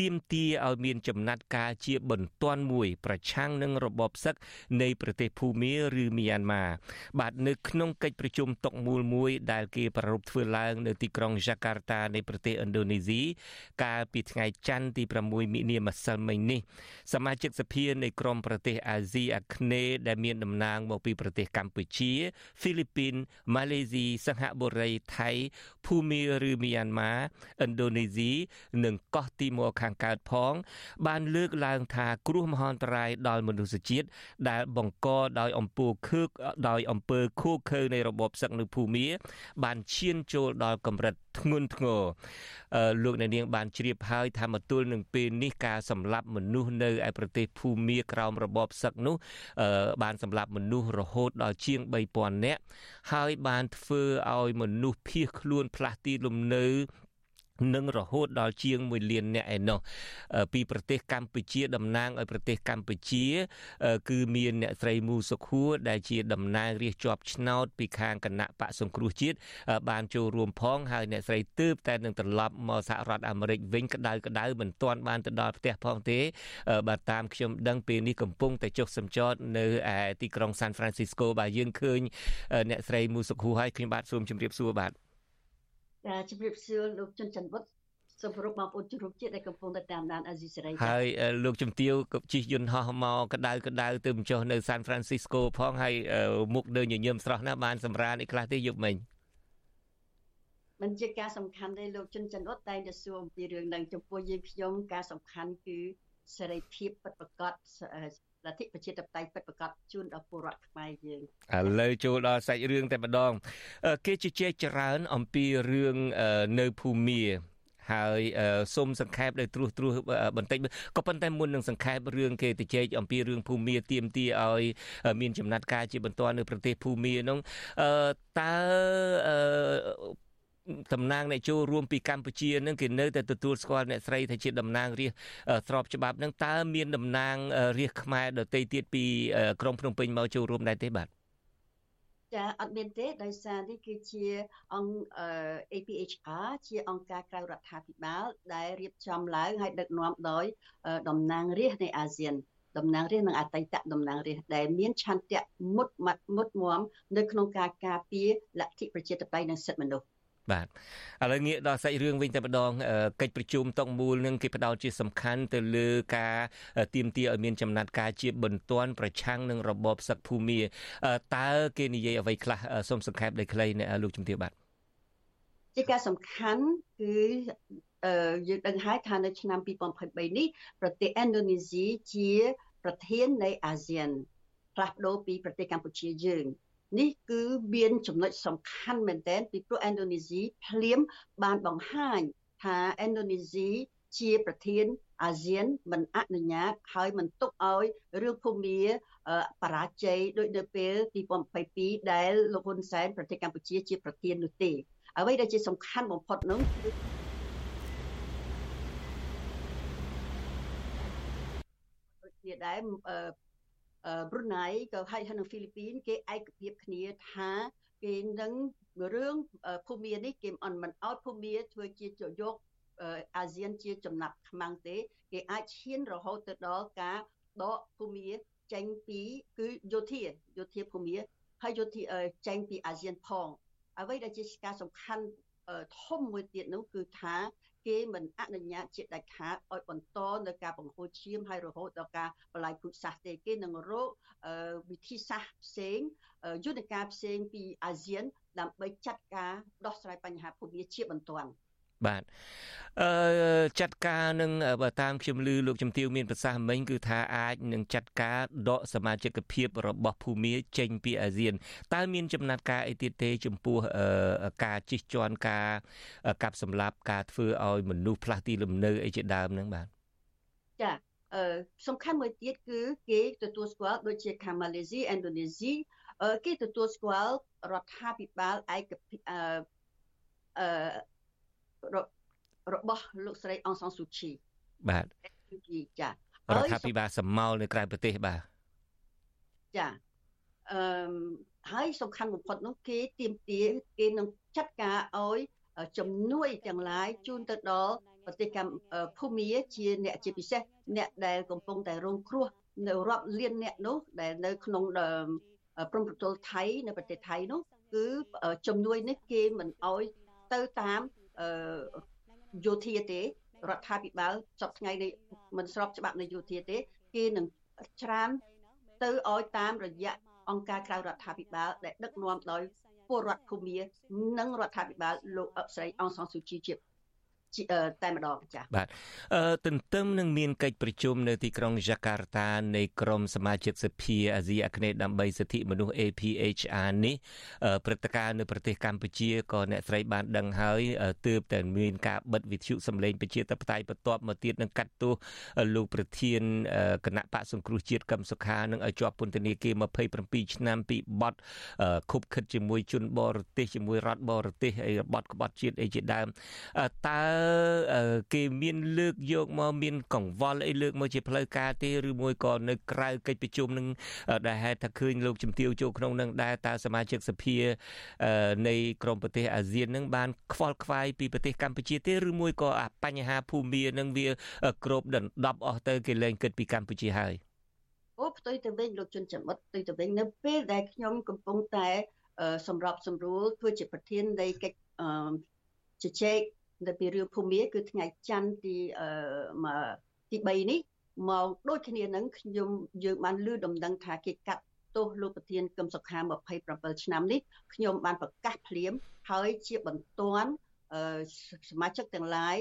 ទាមទារឲ្យមានចំណាត់ការជាបន្ទាន់មួយ ប្រឆាំងនឹងរបបសឹកនៃប្រទេសភូមាឬមីយ៉ាន់ម៉ាបាទនៅក្នុងកិច្ចប្រជុំតុកមូលមួយដែលគេប្រារព្ធធ្វើឡើងនៅទីក្រុងយ៉ាកាតានៃប្រទេសឥណ្ឌូនេស៊ីកាលពីថ្ងៃច័ន្ទទី6មិនិនាម្សិលមិញនេះសមាជិកសភានៃក្រុមប្រទេសអាស៊ីអាគ្នេយ៍ដែលមានតំណាងមកពីប្រទេសកម្ពុជាហ្វីលីពីនម៉ាឡេស៊ីសិង្ហបុរីថៃភូមាឬមីយ៉ាន់ម៉ាឥណ្ឌូនេស៊ីនិងកោះទីម៉ូខាងកើតផង បានលើកឡើងថាគ្រោះមហន្តរាយដល់មនុស្សជាតិដែលបង្កដោយអំពើខើកដោយអំពើខូខើនៃរបបសឹកនៅភូមា បានឈានចូលដល់កម្រិត ធ្ងន់ធ្ងរលោកអ្នកនាងបានជ្រាបហើយថាមកទល់នឹងពេលនេះការសម្លាប់មនុស្សនៅឯប្រទេសភូមាក្រោមរបបសឹកនោះបានសម្លាប់មនុស្សរហូតដល់ជាង3000នាក់ហើយបានធ្វើឲ្យមនុស្សភៀសខ្លួនផ្លាស់ទីលំនៅ នឹងរហូតដល់ជាង1លានអ្នកឯណោះពីប្រទេសកម្ពុជាតំណាងឲ្យប្រទេសកម្ពុជា គឺមានអ្នកស្រីមូសុខួរដែលជាតំណាងរាជជាប់ឆ្នោតពីខាងគណៈបកសង្គ្រោះជាតិបានចូលរួមផងហើយអ្នកស្រីទើបតែនឹងត្រឡប់មកសហរដ្ឋអាមេរិកវិញក្តៅក្តៅមិនទាន់បានទៅដល់ផ្ទះផងទេបាទតាមខ្ញុំដឹងពេលនេះកំពុងតែចុះសម្ចតនៅឯទីក្រុង San Francisco បាទយើងឃើញអ្នកស្រីមូសុខួរហើយខ្ញុំបាទសូមជម្រាបសួរបាទ ជំរាបសួរលោកជុនច័ន្ទវុឌ្ឍសូមគោរពបងប្អូនជនរួមជាតិដែលកំពុងតែតាមដានអាស៊ីសេរីហើយលោកជំទាវក៏ជិះយន្តហោះមកកដៅកដៅទៅបញ្ចុះនៅ San Francisco ផងហើយមុខដើរញញឹមស្រស់ណាស់បានសម្រានអីខ្លះទេយប់មិញមិនជាការសំខាន់ទេលោកជុនច័ន្ទវុឌ្ឍតែងតែសួរអំពីរឿងនឹងចំពោះយើងខ្ញុំការសំខាន់គឺសេរីភាពពិតប្រាកដ លទ្ធិប្រជាធិបតេយ្យពិតប្រាកដជូនដល់ពលរដ្ឋខ្មែរយើងឥឡូវចូលដល់សាច់រឿងតែម្ដង គេជជែកច្រើនអំពីរឿងនៅភូមាហើយសូមសង្ខេបដោយត្រួសត្រាសបន្តិចក៏ប៉ុន្តែមុននឹងសង្ខេបរឿងគេទៅជែកអំពីរឿងភូមាទៀមទាឲ្យមានចំណាត់ការជាបន្តនៅប្រទេសភូមានោះតើ តំណាងអ្នកចូលរួមពីកម្ពុជានឹងគេនៅតែទទួលស្គាល់អ្នកស្រីថាជាតំណាងរាស្ត្រស្របច្បាប់នឹងតើមានតំណាងរាស្ត្រខ្មែរដទៃទៀតពីក្រុងភ្នំពេញមកចូលរួមដែរទេបាទចាអត់មានទេដោយសារនេះគឺជាអង្គ APHR ជាអង្គការក្រៅរដ្ឋាភិបាល ដែលរៀបចំឡើងហើយដឹកនាំដោយតំណាងរាស្ត្រនៃអាស៊ានតំណាងរាស្ត្រនិងអតីតតំណាងរាស្ត្រដែលមានឆន្ទៈមុតមាត់មុតមមនៅក្នុងការការពារលទ្ធិប្រជាធិបតេយ្យនិងសិទ្ធិមនុស្ស បាទឥឡូវងាកដល់សាច់រឿងវិញតែម្ដងកិច្ចប្រជុំតុកមូលនឹងគេផ្ដោតជាសំខាន់ទៅលើការទៀមទាឲ្យមានចំណាត់ការជាបន្ទាន់ប្រឆាំងនឹងរបបសឹកភូមាតើគេនិយាយអ្វីខ្លះសូមសង្ខេបដោយខ្លីលោកជំទាវបាទជាការសំខាន់គឺយើងដឹងហើយថានៅឆ្នាំ2023នេះប្រទេសឥណ្ឌូនេស៊ីជា ប្រធាននៃអាស៊ានផ្លាស់ប្ដូរពីប្រទេសកម្ពុជាយើង នេះគឺមានចំណុចសំខាន់មែនទែនពីព្រោះឥណ្ឌូនេស៊ីភ្លាមបានបង្ហាញថាឥណ្ឌូនេស៊ីជាប្រធានអាស៊ានមិនអនុញ្ញាតហើយមិនទុកឲ្យរឿងភូមាបរាជ័យដោយនៅពេល2022ដែលលោកហ៊ុនសែនប្រទេសកម្ពុជាជាប្រធាននោះទេអ្វីដែលជាសំខាន់បំផុតនោះគឺគ្នាដែរ ប្រ៊ុណៃក៏ហើយនៅហ្វីលីពីនគេឯកភាពគ្នាថាគេនឹងរឿងភូមានេះគេមិនមិនអោតភូមាធ្វើជាយកអាស៊ានជាចំណាត់ខ្មាំងទេ គេអាចឈានរហូតទៅដល់ការដកភូមាចេញពីគឺយោធាយោធាភូមាហើយយោធាចេញពីអាស៊ានផងអ្វីដែលជាការសំខាន់ធំមួយទៀតនោះគឺថា គេមិនអនុញ្ញាតជាដាច់ខាតឲ្យបន្តនៅការបង្ហូរឈាមហើយរហូតដល់ការបលាយពូជសាសន៍ទេគេនឹងរកវិធីសាស្ត្រផ្សេងយន្តការផ្សេងពីអាស៊ានដើម្បីចាត់ការដោះស្រាយបញ្ហាភូមិជាបន្ទាន់ បាទអឺចាត់ការនឹងបើតាមខ្ញុំឮលោកជំទាវមានប្រសាសន៍មិញគឺថាអាចនឹងចាត់ការដកសមាជិកភាពរបស់ភូមាចេញពីអាស៊ានតើមានចំណាត់ការអីទៀតទេ ចំពោះការជិះជាន់ការកាប់សម្លាប់ការធ្វើឲ្យមនុស្សផ្លាស់ទីលំនៅអីជាដើមហ្នឹងបាទចាអឺសំខាន់មួយទៀតគឺគេទទួលស្គាល់ដូចជាខាងម៉ាឡេស៊ីឥណ្ឌូនេស៊ីគេទទួលស្គាល់រដ្ឋាភិបាលឯកអឺអឺ របស់លោកស្រីអងសាំស៊ូឈីបាទចារដ្ឋាភិបាលសមោលនៅក្រៅប្រទេសបាទចាអឺហើយសំខាន់បំផុតនោះគេទៀមទាគេនឹងចាត់ការឲ្យជំនួយទាំងឡាយជូនទៅដល់ប្រទេសកម្ពុជាភូមាជាអ្នកជាពិសេសអ្នកដែលកំពុងតែរងគ្រោះនៅរាប់លានអ្នកនោះដែលនៅក្នុងព្រំប្រទល់ថៃនៅប្រទេសថៃនោះគឺជំនួយនេះគេមិនអោយទៅតាម យោធាទេរដ្ឋាភិបាលសពថ្ងៃនេះមិនស្របច្បាប់នៃយោធាទេគេនឹងច្រានទៅឲ្យតាមរយៈអង្គការក្រៅរដ្ឋាភិបាលដែលដឹកនាំដោយពលរដ្ឋភូមានិងរដ្ឋាភិបាលលោកអឹកស្រីអងសាំស៊ូជីជា តែម្ដងចា៎បាទអឺទន្ទឹមនឹងមានកិច្ចប្រជុំនៅទីក្រុងយ៉ាកាតានៃក្រុមសមាជិកសភាអាស៊ីអាគ្នេយ៍ដើម្បីសិទ្ធិមនុស្ស APHR នេះព្រឹត្តិការណ៍នៅប្រទេសកម្ពុជាក៏អ្នកស្រីបានដឹងហើយទើបតែមានការបិទវិទ្យុសម្លេងប្រជាធិបតេយ្យបន្ទាប់មកទៀតនឹងកាត់ទោសលោកប្រធានគណៈបកសង្គ្រោះជាតិកឹមសុខានឹងឲ្យជាប់ពន្ធនាគារ27ឆ្នាំពីបទខុបខិតជាមួយជនបរទេសជាមួយរដ្ឋបរទេសហើយបទក្បត់ជាតិអីជាដើមតើគេមានលើកយកមកមានកង្វល់អីលើកមកជាផ្លូវការទេឬមួយក៏នៅក្រៅកិច្ចប្រជុំនឹងដែលហេតុថាឃើញលោកជំទាវចូលក្នុងនឹងដែរតើសមាជិកសភានៃក្រមប្រទេសអាស៊ាននឹងបានខ្វល់ខ្វាយពីប្រទេសកម្ពុជាទេឬមួយក៏បញ្ហាភូមិនឹងវាក្របដណ្ដប់អស់ទៅគេលែងគិតពីកម្ពុជាហើយអូផ្ទុយទៅវិញលោកជុនចមិតផ្ទុយទៅវិញនៅពេលដែលខ្ញុំកំពុងតែសម្របសម្រួលធ្វើជាប្រធាននៃកិច្ចជជែក នៅពីរឿងភូមិគឺថ្ងៃច័ន្ទទីទី3នេះមកដូចគ្នានឹងខ្ញុំយើងបានលើដំណឹងថាគេកាត់ទោសលោកប្រធានកឹមសុខា27ឆ្នាំនេះខ្ញុំបានប្រកាសភ្លាមហើយជាបន្ទាន់សមាជិកទាំងឡាយ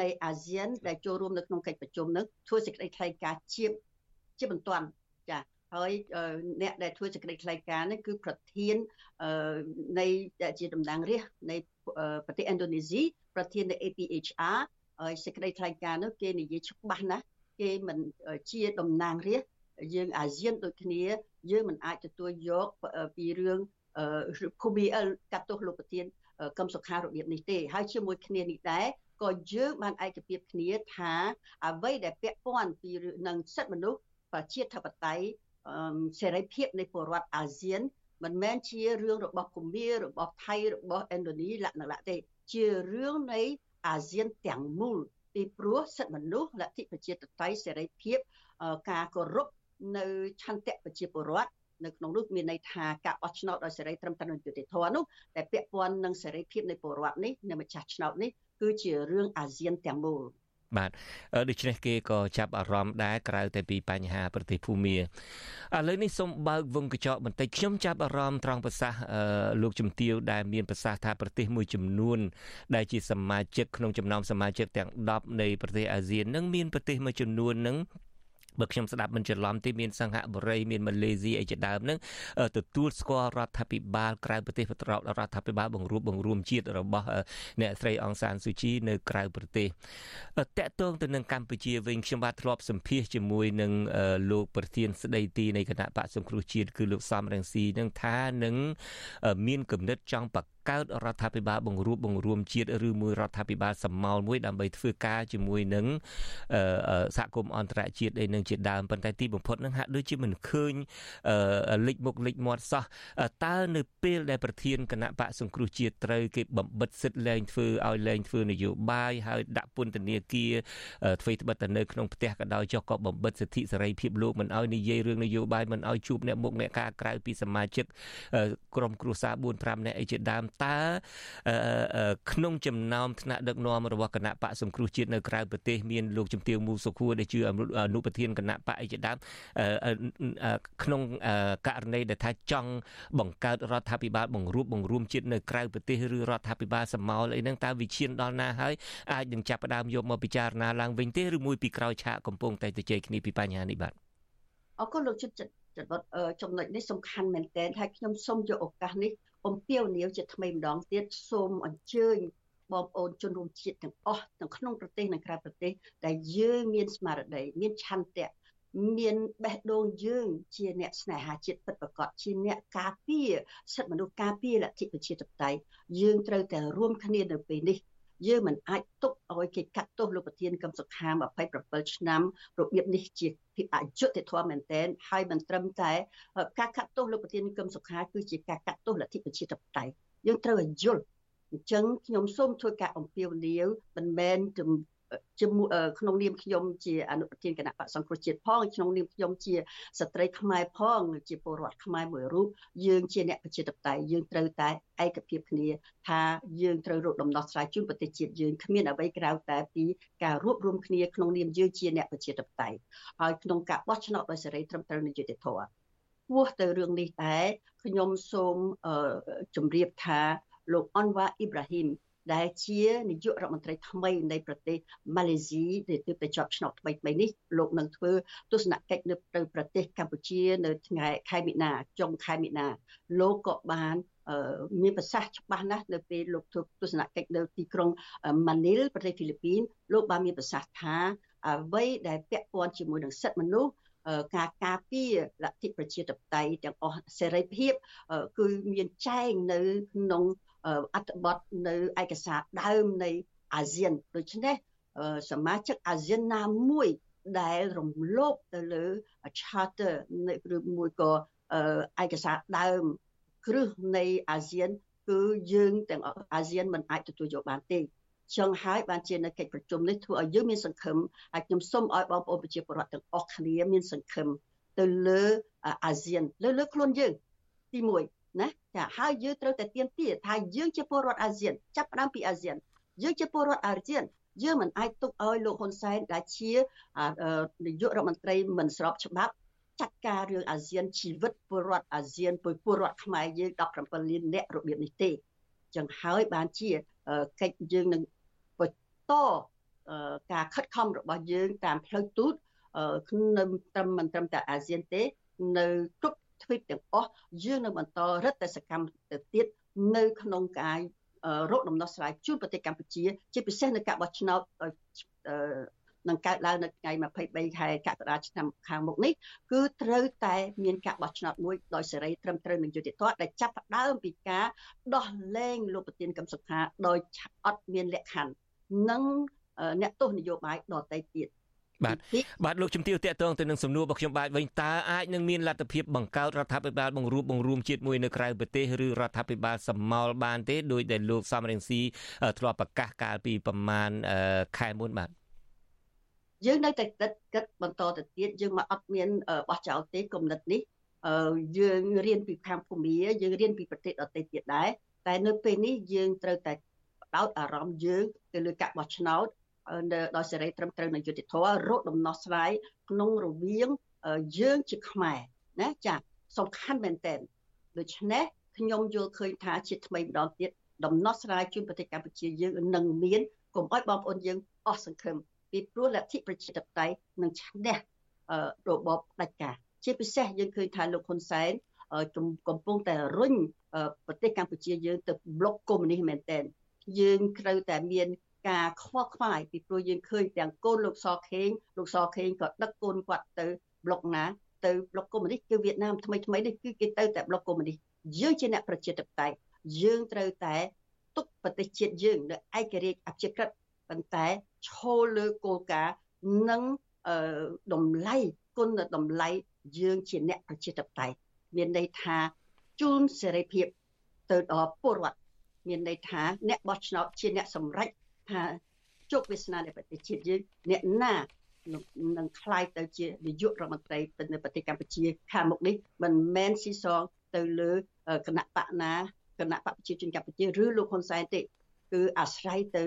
នៃអាស៊ានដែលចូលរួមនៅក្នុងកិច្ចប្រជុំនឹងធ្វើសេចក្តីថ្លែងការណ៍ជាជាបន្ទាន់ចាហើយអ្នកដែលធ្វើសេចក្តីថ្លែងការណ៍នេះគឺប្រធាននៃជាតំណាងរាស្ត្រនៃប្រទេសឥណ្ឌូនេស៊ី ប្រធាននៃ APHR ហើយសេចក្តីថ្លែងការណ៍នោះគេនិយាយច្បាស់ណាស់គេមិនជាតំណាងរាស្ត្រយើងអាស៊ានដូចគ្នា យើងមិនអាចទទួលយកពីរឿងភូមិអលកាត់ទោសលោកប្រធានកឹមសុខារបៀបនេះទេហើយជាមួយគ្នានេះដែរក៏យើងបានឯកភាពគ្នាថាអ្វីដែលពាក់ព័ន្ធពីនឹងសិទ្ធិមនុស្សប្រជាធិបតេយ្យសេរីភាពនៃពលរដ្ឋអាស៊ានមិនមែនជារឿងរបស់ភូមិរបស់ថៃរបស់ឥណ្ឌូនេស៊ីលក្ខណៈទេ ជារឿងនៃអាស៊ានទាំងមូលពីព្រោះសិទ្ធិមនុស្សលទ្ធិប្រជាធិបតេយ្យសេរីភាពការគោរពនៅឆន្ទៈប្រជាពលរដ្ឋនៅក្នុងនោះមានន័យថាការបោះឆ្នោតដោយសេរីត្រឹមត្រូវនិងយុត្តិធម៌នោះតែពាក់ព័ន្ធនឹងសេរីភាពនៃពលរដ្ឋនេះនៃម្ចាស់ឆ្នោតនេះគឺជារឿងអាស៊ានទាំងមូល បាទដូច្នេះគេក៏ចាប់អារម្មណ៍ដែរក្រៅតែពីបញ្ហាប្រទេសភូមាឥឡូវនេះសូមបើកវងកញ្ចក់បន្តិចខ្ញុំចាប់អារម្មណ៍ត្រង់ប្រសាសន៍លោកជំទាវដែលមានប្រសាសន៍ថាប្រទេសមួយចំនួន ដែលជាសមាជិកក្នុងចំណោមសមាជិកទាំង10នៃប្រទេសអាស៊ាននឹងមានប្រទេសមួយចំនួននឹង បើខ្ញុំស្ដាប់មិនច្រឡំទេមានសង្ហបុរីមានម៉ាឡេស៊ីអីជាដើមហ្នឹងទទួលស្គាល់រដ្ឋាភិបាលក្រៅប្រទេសរដ្ឋាភិបាលបង្រួបបង្រួមជាតិរបស់អ្នកស្រីអង្សានស៊ូជីនៅក្រៅប្រទេសតកតងទៅនឹងកម្ពុជាវិញខ្ញុំបាទធ្លាប់សម្ភាសជាមួយនឹងលោកប្រធានស្ដីទីនៃគណៈបកសង្គ្រោះជាតិគឺលោកសំរងស៊ីនឹងថានឹងមានគំនិតចង់បកកើតរដ្ឋាភិបាលបង្រួបបង្រួមជាតិឬមួយរដ្ឋាភិបាលសមោលមួយដើម្បីធ្វើការជាមួយនឹងសហគមន៍អន្តរជាតិឯនឹងជាដើមប៉ុន្តែទីបំផុតនឹងហាក់ដូចជាមិនឃើញលេចមុខលេចមាត់សោះតើនៅពេលដែលប្រធានគណៈបកសង្គ្រោះជាតិត្រូវគេបំបិតសិទ្ធិលែងធ្វើឲ្យលែងធ្វើនយោបាយហើយដាក់ពន្ធនាគារធ្វើត្បិតតែនៅក្នុងផ្ទះក៏ដោយចុះក៏បំបិតសិទ្ធិសេរីភាពលោកមិនឲ្យនិយាយរឿងនយោបាយមិនឲ្យជួបអ្នកមុខអ្នកការក្រៅពីសមាជិកក្រុមគ្រួសារ4 5នាក់អីជាដើមតើក្នុងចំណោមថ្នាក់ដឹកនាំរបស់គណៈបកសង្គ្រោះជាតិនៅក្រៅប្រទេសមានលោកជំទាវមូសុខួរដែលជាអនុប្រធានគណៈបកអីជាដើមក្នុងករណីដែលថាចង់បង្កើតរដ្ឋាភិបាលបង្រួបបង្រួមជាតិនៅក្រៅប្រទេសឬរដ្ឋាភិបាលសមោលអីហ្នឹងតើវិឈានដល់ណាហើយអាចនឹងចាប់ផ្ដើមយកមកពិចារណាឡើងវិញទេឬមួយពីក្រោយឆាកកំពុងតែទៅជែកគ្នាពីបញ្ហានេះបាទអរគុណលោកជិតចំណុចចំណុចនេះសំខាន់មែនទែនហើយខ្ញុំសូមយកឱកាសនេះ អំពាវនាវជាថ្មីម្ដងទៀតសូមអញ្ជើញបងប្អូនជនរួមជាតិទាំងអស់ទាំងក្នុងប្រទេសនិងក្រៅប្រទេសដែលយើងមានស្មារតីមានឆន្ទៈមានបេះដូងយើងជាអ្នកស្នេហាជាតិពិតប្រាកដជាអ្នកការពារសិទ្ធិមនុស្សការពារលទ្ធិប្រជាធិបតេយ្យយើងត្រូវតែរួមគ្នានៅពេលនេះ យើងមិនអាចទុកឲ្យគេកាត់ទោសលោកប្រធានកឹមសុខា27ឆ្នាំរបៀបនេះជាភាពអយុត្តិធម៌មែនទែនហើយមិនត្រឹមតែការកាត់ទោសលោកប្រធានកឹមសុខាគឺជាការកាត់ទោសលទ្ធិប្រជាធិបតេយ្យយើងត្រូវឲ្យយល់អញ្ចឹងខ្ញុំសូមធ្វើការអំពាវនាវមិនមែន ជាមួយក្នុងនាមខ្ញុំជាអនុប្រធានគណៈបកសង្គ្រោះជាតិផងក្នុងនាមខ្ញុំជាស្ត្រីខ្មែរផង ជាពលរដ្ឋខ្មែរមួយរូបយើងជាអ្នកប្រជាធិបតេយ្យយើងត្រូវតែឯកភាពគ្នាថាយើងត្រូវរកដំណោះស្រាយជូនប្រទេសជាតិយើងគ្មានអ្វីក្រៅតែពីការរួបរวมគ្នាក្នុងនាមយើងជាអ្នកប្រជាធិបតេយ្យហើយក្នុងការបោះឆ្នោតដោយសេរីត្រឹមត្រូវនិងយុត្តិធម៌ពោះទៅរឿងនេះតែខ្ញុំសូមជម្រាបថាលោកអនវ៉ាអ៊ីប្រាហ៊ីម ដែលជានាយករដ្ឋមន្ត្រីថ្មីនៃប្រទេសម៉ាឡេស៊ីដែលទើបតែជាប់ឆ្នោតថ្មីថ្មីនេះលោកនឹងធ្វើទស្សនកិច្ចនៅទៅប្រទេសកម្ពុជានៅថ្ងៃខែមិនិនាចុងខែមិនិនាលោកក៏បានមានប្រសាសន៍ច្បាស់ណាស់នៅពេលលោកធ្វើទស្សនកិច្ចនៅទីក្រុងម៉ានីលប្រទេសហ្វីលីពីនលោកបានមានប្រសាសន៍ថាអ្វីដែលពាក់ព័ន្ធជាមួយនឹងសិទ្ធិមនុស្សការការពារលទ្ធិប្រជាធិបតេយ្យទាំងអស់សេរីភាពគឺមានចែងនៅក្នុង អត្ថបទនៅឯកសារដើមនៃអាស៊ានដូច្នេះសមាជិកអាស៊ានណាមួយដែលរំលោភទៅលើ charter ឬមួយក៏ឯកសារដើមគ្រឹះនៃអាស៊ាន គឺយើងទាំងអាស៊ានមិនអាចទទួលយកបានទេចឹងហើយបានជានៅកិច្ចប្រជុំនេះធ្វើឲ្យយើងមានសង្ឃឹមហើយខ្ញុំសូមឲ្យបងប្អូនប្រជាពលរដ្ឋទាំងអស់គ្នាមានសង្ឃឹមទៅលើអាស៊ានលើលើខ្លួនយើងទី1 ណាចាហើយយើងត្រូវតែទៀមទាថាយើងជាពលរដ្ឋអាស៊ានចាប់ផ្ដើមពីអាស៊ានយើងជាពលរដ្ឋអាស៊ានយើងមិនអាចទុកឲ្យលោកហ៊ុនសែនដែលជានាយករដ្ឋមន្ត្រីមិនស្របច្បាប់ចាត់ការរឿងអាស៊ានជីវិតពលរដ្ឋអាស៊ានពលរដ្ឋខ្មែរយើង17លានអ្នករបៀបនេះទេចឹងហើយបានជាកិច្ចយើងនឹងបន្តការខិតខំរបស់យើងតាមផ្លូវទូតនៅត្រឹមមិនត្រឹមតែអាស៊ានទេ នៅគ្រប់ ទ្វីបទាំងអស់យើងនៅបន្តរឹតតែសកម្មទៅទៀតនៅក្នុងការរកដំណោះស្រាយជូនប្រទេសកម្ពុជា ជាពិសេសនៅការបោះឆ្នោតនឹងកើតឡើងនៅថ្ងៃ23ខែកក្កដាឆ្នាំខាងមុខនេះគឺត្រូវតែមានការបោះឆ្នោតមួយដោយសេរីត្រឹមត្រូវនិងយុត្តិធម៌ដែលចាប់ផ្ដើមពីការដោះលែងលោកប្រធានកឹមសុខាដោយអត់មានលក្ខខណ្ឌនិងអ្នកទស្សនយោបាយដទៃទៀត បាទបាទលោកជំទាវតេតងទៅនឹងសំណួររបស់ខ្ញុំបាទវិញតើអាចនឹងមានលទ្ធភាពបង្កើតរដ្ឋាភិបាលបង្រួបបង្រួមជាតិមួយនៅក្រៅប្រទេសឬរដ្ឋាភិបាលសមោលបានទេដោយដែលលោកសំរងស៊ីធ្លាប់ប្រកាសកាលពីប្រមាណខែមុនបាទយើងនៅតែគិតគិតបន្តទៅទៀតយើងមកអត់មានបោះចោលទេគំនិតនេះយើងរៀនពីខាងភូមិយើងរៀនពីប្រទេសដទៃទៀតដែរតែនៅពេលនេះយើងត្រូវតែដោតអារម្មណ៍យើងទៅលើការបោះឆ្នោត ដោយសេរីត្រឹមត្រូវនិងយុត្តិធម៌រកដំណោះស្រាយក្នុងរវាងយើងជាខ្មែរណាចាសំខាន់មែនតើដូច្នេះខ្ញុំយល់ឃើញថាជាថ្មីម្ដងទៀតដំណោះស្រាយជូនប្រទេសកម្ពុជាយើងនឹងមានកុំឲ្យបងប្អូនយើងអស់សង្ឃឹមពីព្រោះលទ្ធិប្រជាធិបតេយ្យនឹងឈ្នះរបបផ្ដាច់ការជាពិសេសយើងឃើញថាលោកហ៊ុនសែនកំពុងតែរុញប្រទេសកម្ពុជាយើងទៅប្លុកកុម្មុយនីសមែនទែនយើងត្រូវតែមាន ការខ្វល់ខ្វាយពីព្រោះយើងឃើញទាំងកូនលោកសខេងលោកសខេងក៏ដឹកកូនគាត់ទៅប្លុកណាទៅប្លុកកុម្មុយនីសគឺវៀតណាមថ្មីថ្មីនេះគឺគេទៅតែប្លុកកុម្មុយនីសយើងជាអ្នកប្រជាធិបតេយ្យយើងត្រូវតែទុកប្រទេសជាតិយើងនៅឯករាជ្យអព្យាក្រឹតប៉ុន្តែឈលលើគោលការណ៍និងតម្លៃគុណតម្លៃយើងជាអ្នកប្រជាធិបតេយ្យមានន័យថាជូនសេរីភាពទៅដល់ពលរដ្ឋមានន័យថាអ្នកបោះឆ្នោតជាអ្នកសម្រេច ថាជោគវាសនានៃប្រទេសជាតិយើងអ្នកណានឹងខ្លាយទៅជានាយករដ្ឋមន្ត្រីនៅប្រទេសកម្ពុជាខាងមុខនេះមិនមែនស៊ីសងទៅលើគណៈបកណាគណៈបកប្រជាជនកម្ពុជាឬលោកហ៊ុនសែនទេគឺអាស្រ័យទៅ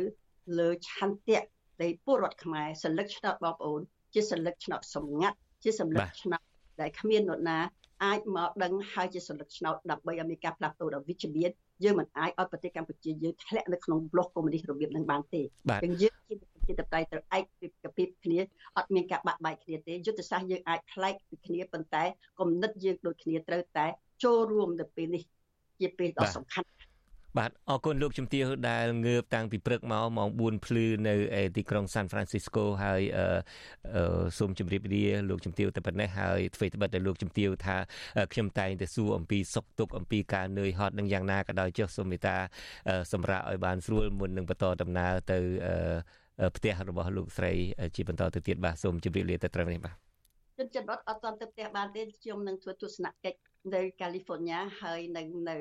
លើឆន្ទៈនៃពលរដ្ឋខ្មែរសិលឹកឆ្នោតបងប្អូនជាសិលឹកឆ្នោតសម្ងាត់ជាសិលឹកឆ្នោតដែលគ្មាននរណា អាចមកដឹងហើយជាសន្លឹកឆ្នោតដើម្បីឲ្យមានការផ្លាស់ប្ដូរដល់វិជ្ជមានយើងមិនអាចឲ្យប្រទេសកម្ពុជាយើងធ្លាក់នៅក្នុងប្លុកកុម្មុយនីសរបៀបនឹងបានទេចឹងយើងជាជាតបតៃត្រូវឯកពីពីគ្នាអត់មានការបាក់បែកគ្នាទេយុទ្ធសាស្ត្រយើងអាចប្លែកពីគ្នាប៉ុន្តែគំនិតយើងដូចគ្នាត្រូវតែចូលរួមទៅពេលនេះជាពេលដ៏សំខាន់ បាទអរគុណលោកជំទាវដែលងើបតាំងពីព្រឹកមកម៉ោង4ភ្លឺនៅទីក្រុង San Francisco ហើយសូមជម្រាបលាលោកជំទាវតែប៉ុណ្ណេះហើយអ្វីត្បិតតែលោកជំទាវថាខ្ញុំតែងតែសួរអំពីសុខទុក្ខអំពីការនឿយហត់នឹងយ៉ាងណាក៏ដោយចុះសូមមេត្តាសម្រាប់ឲ្យបានស្រួលមុននឹងបន្តដំណើរទៅផ្ទះរបស់លោកស្រីជាបន្តទៅទៀតបាទសូមជម្រាបលាទៅត្រឹមនេះបាទជនជាតិរដ្ឋអត់ទាន់ទៅផ្ទះបានទេខ្ញុំនឹងធ្វើទស្សនកិច្ច នៅ California ហើយនៅនៅ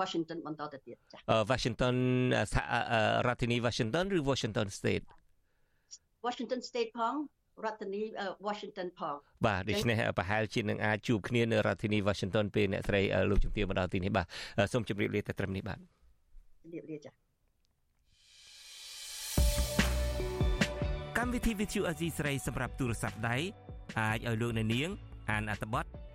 Washington បន្តទៅទៀតចា៎ Washington រដ្ឋធានី Washington ឬ Washington State Washington State ផងរដ្ឋធានី Washington ផងបាទដូច្នេះប្រហែលជានឹងអាចជួបគ្នានៅរដ្ឋធានី Washington ពេលអ្នកស្រីលោកជំទាវមកដល់ទីនេះបាទសូមជម្រាបលាតែត្រឹមនេះបាទជម្រាបលាចា៎កម្មវិធី Vithu Azizi ស្រីសម្រាប់ទូរស័ព្ទដៃអាចឲ្យលោកអ្នកនាងអានអត្ថបទ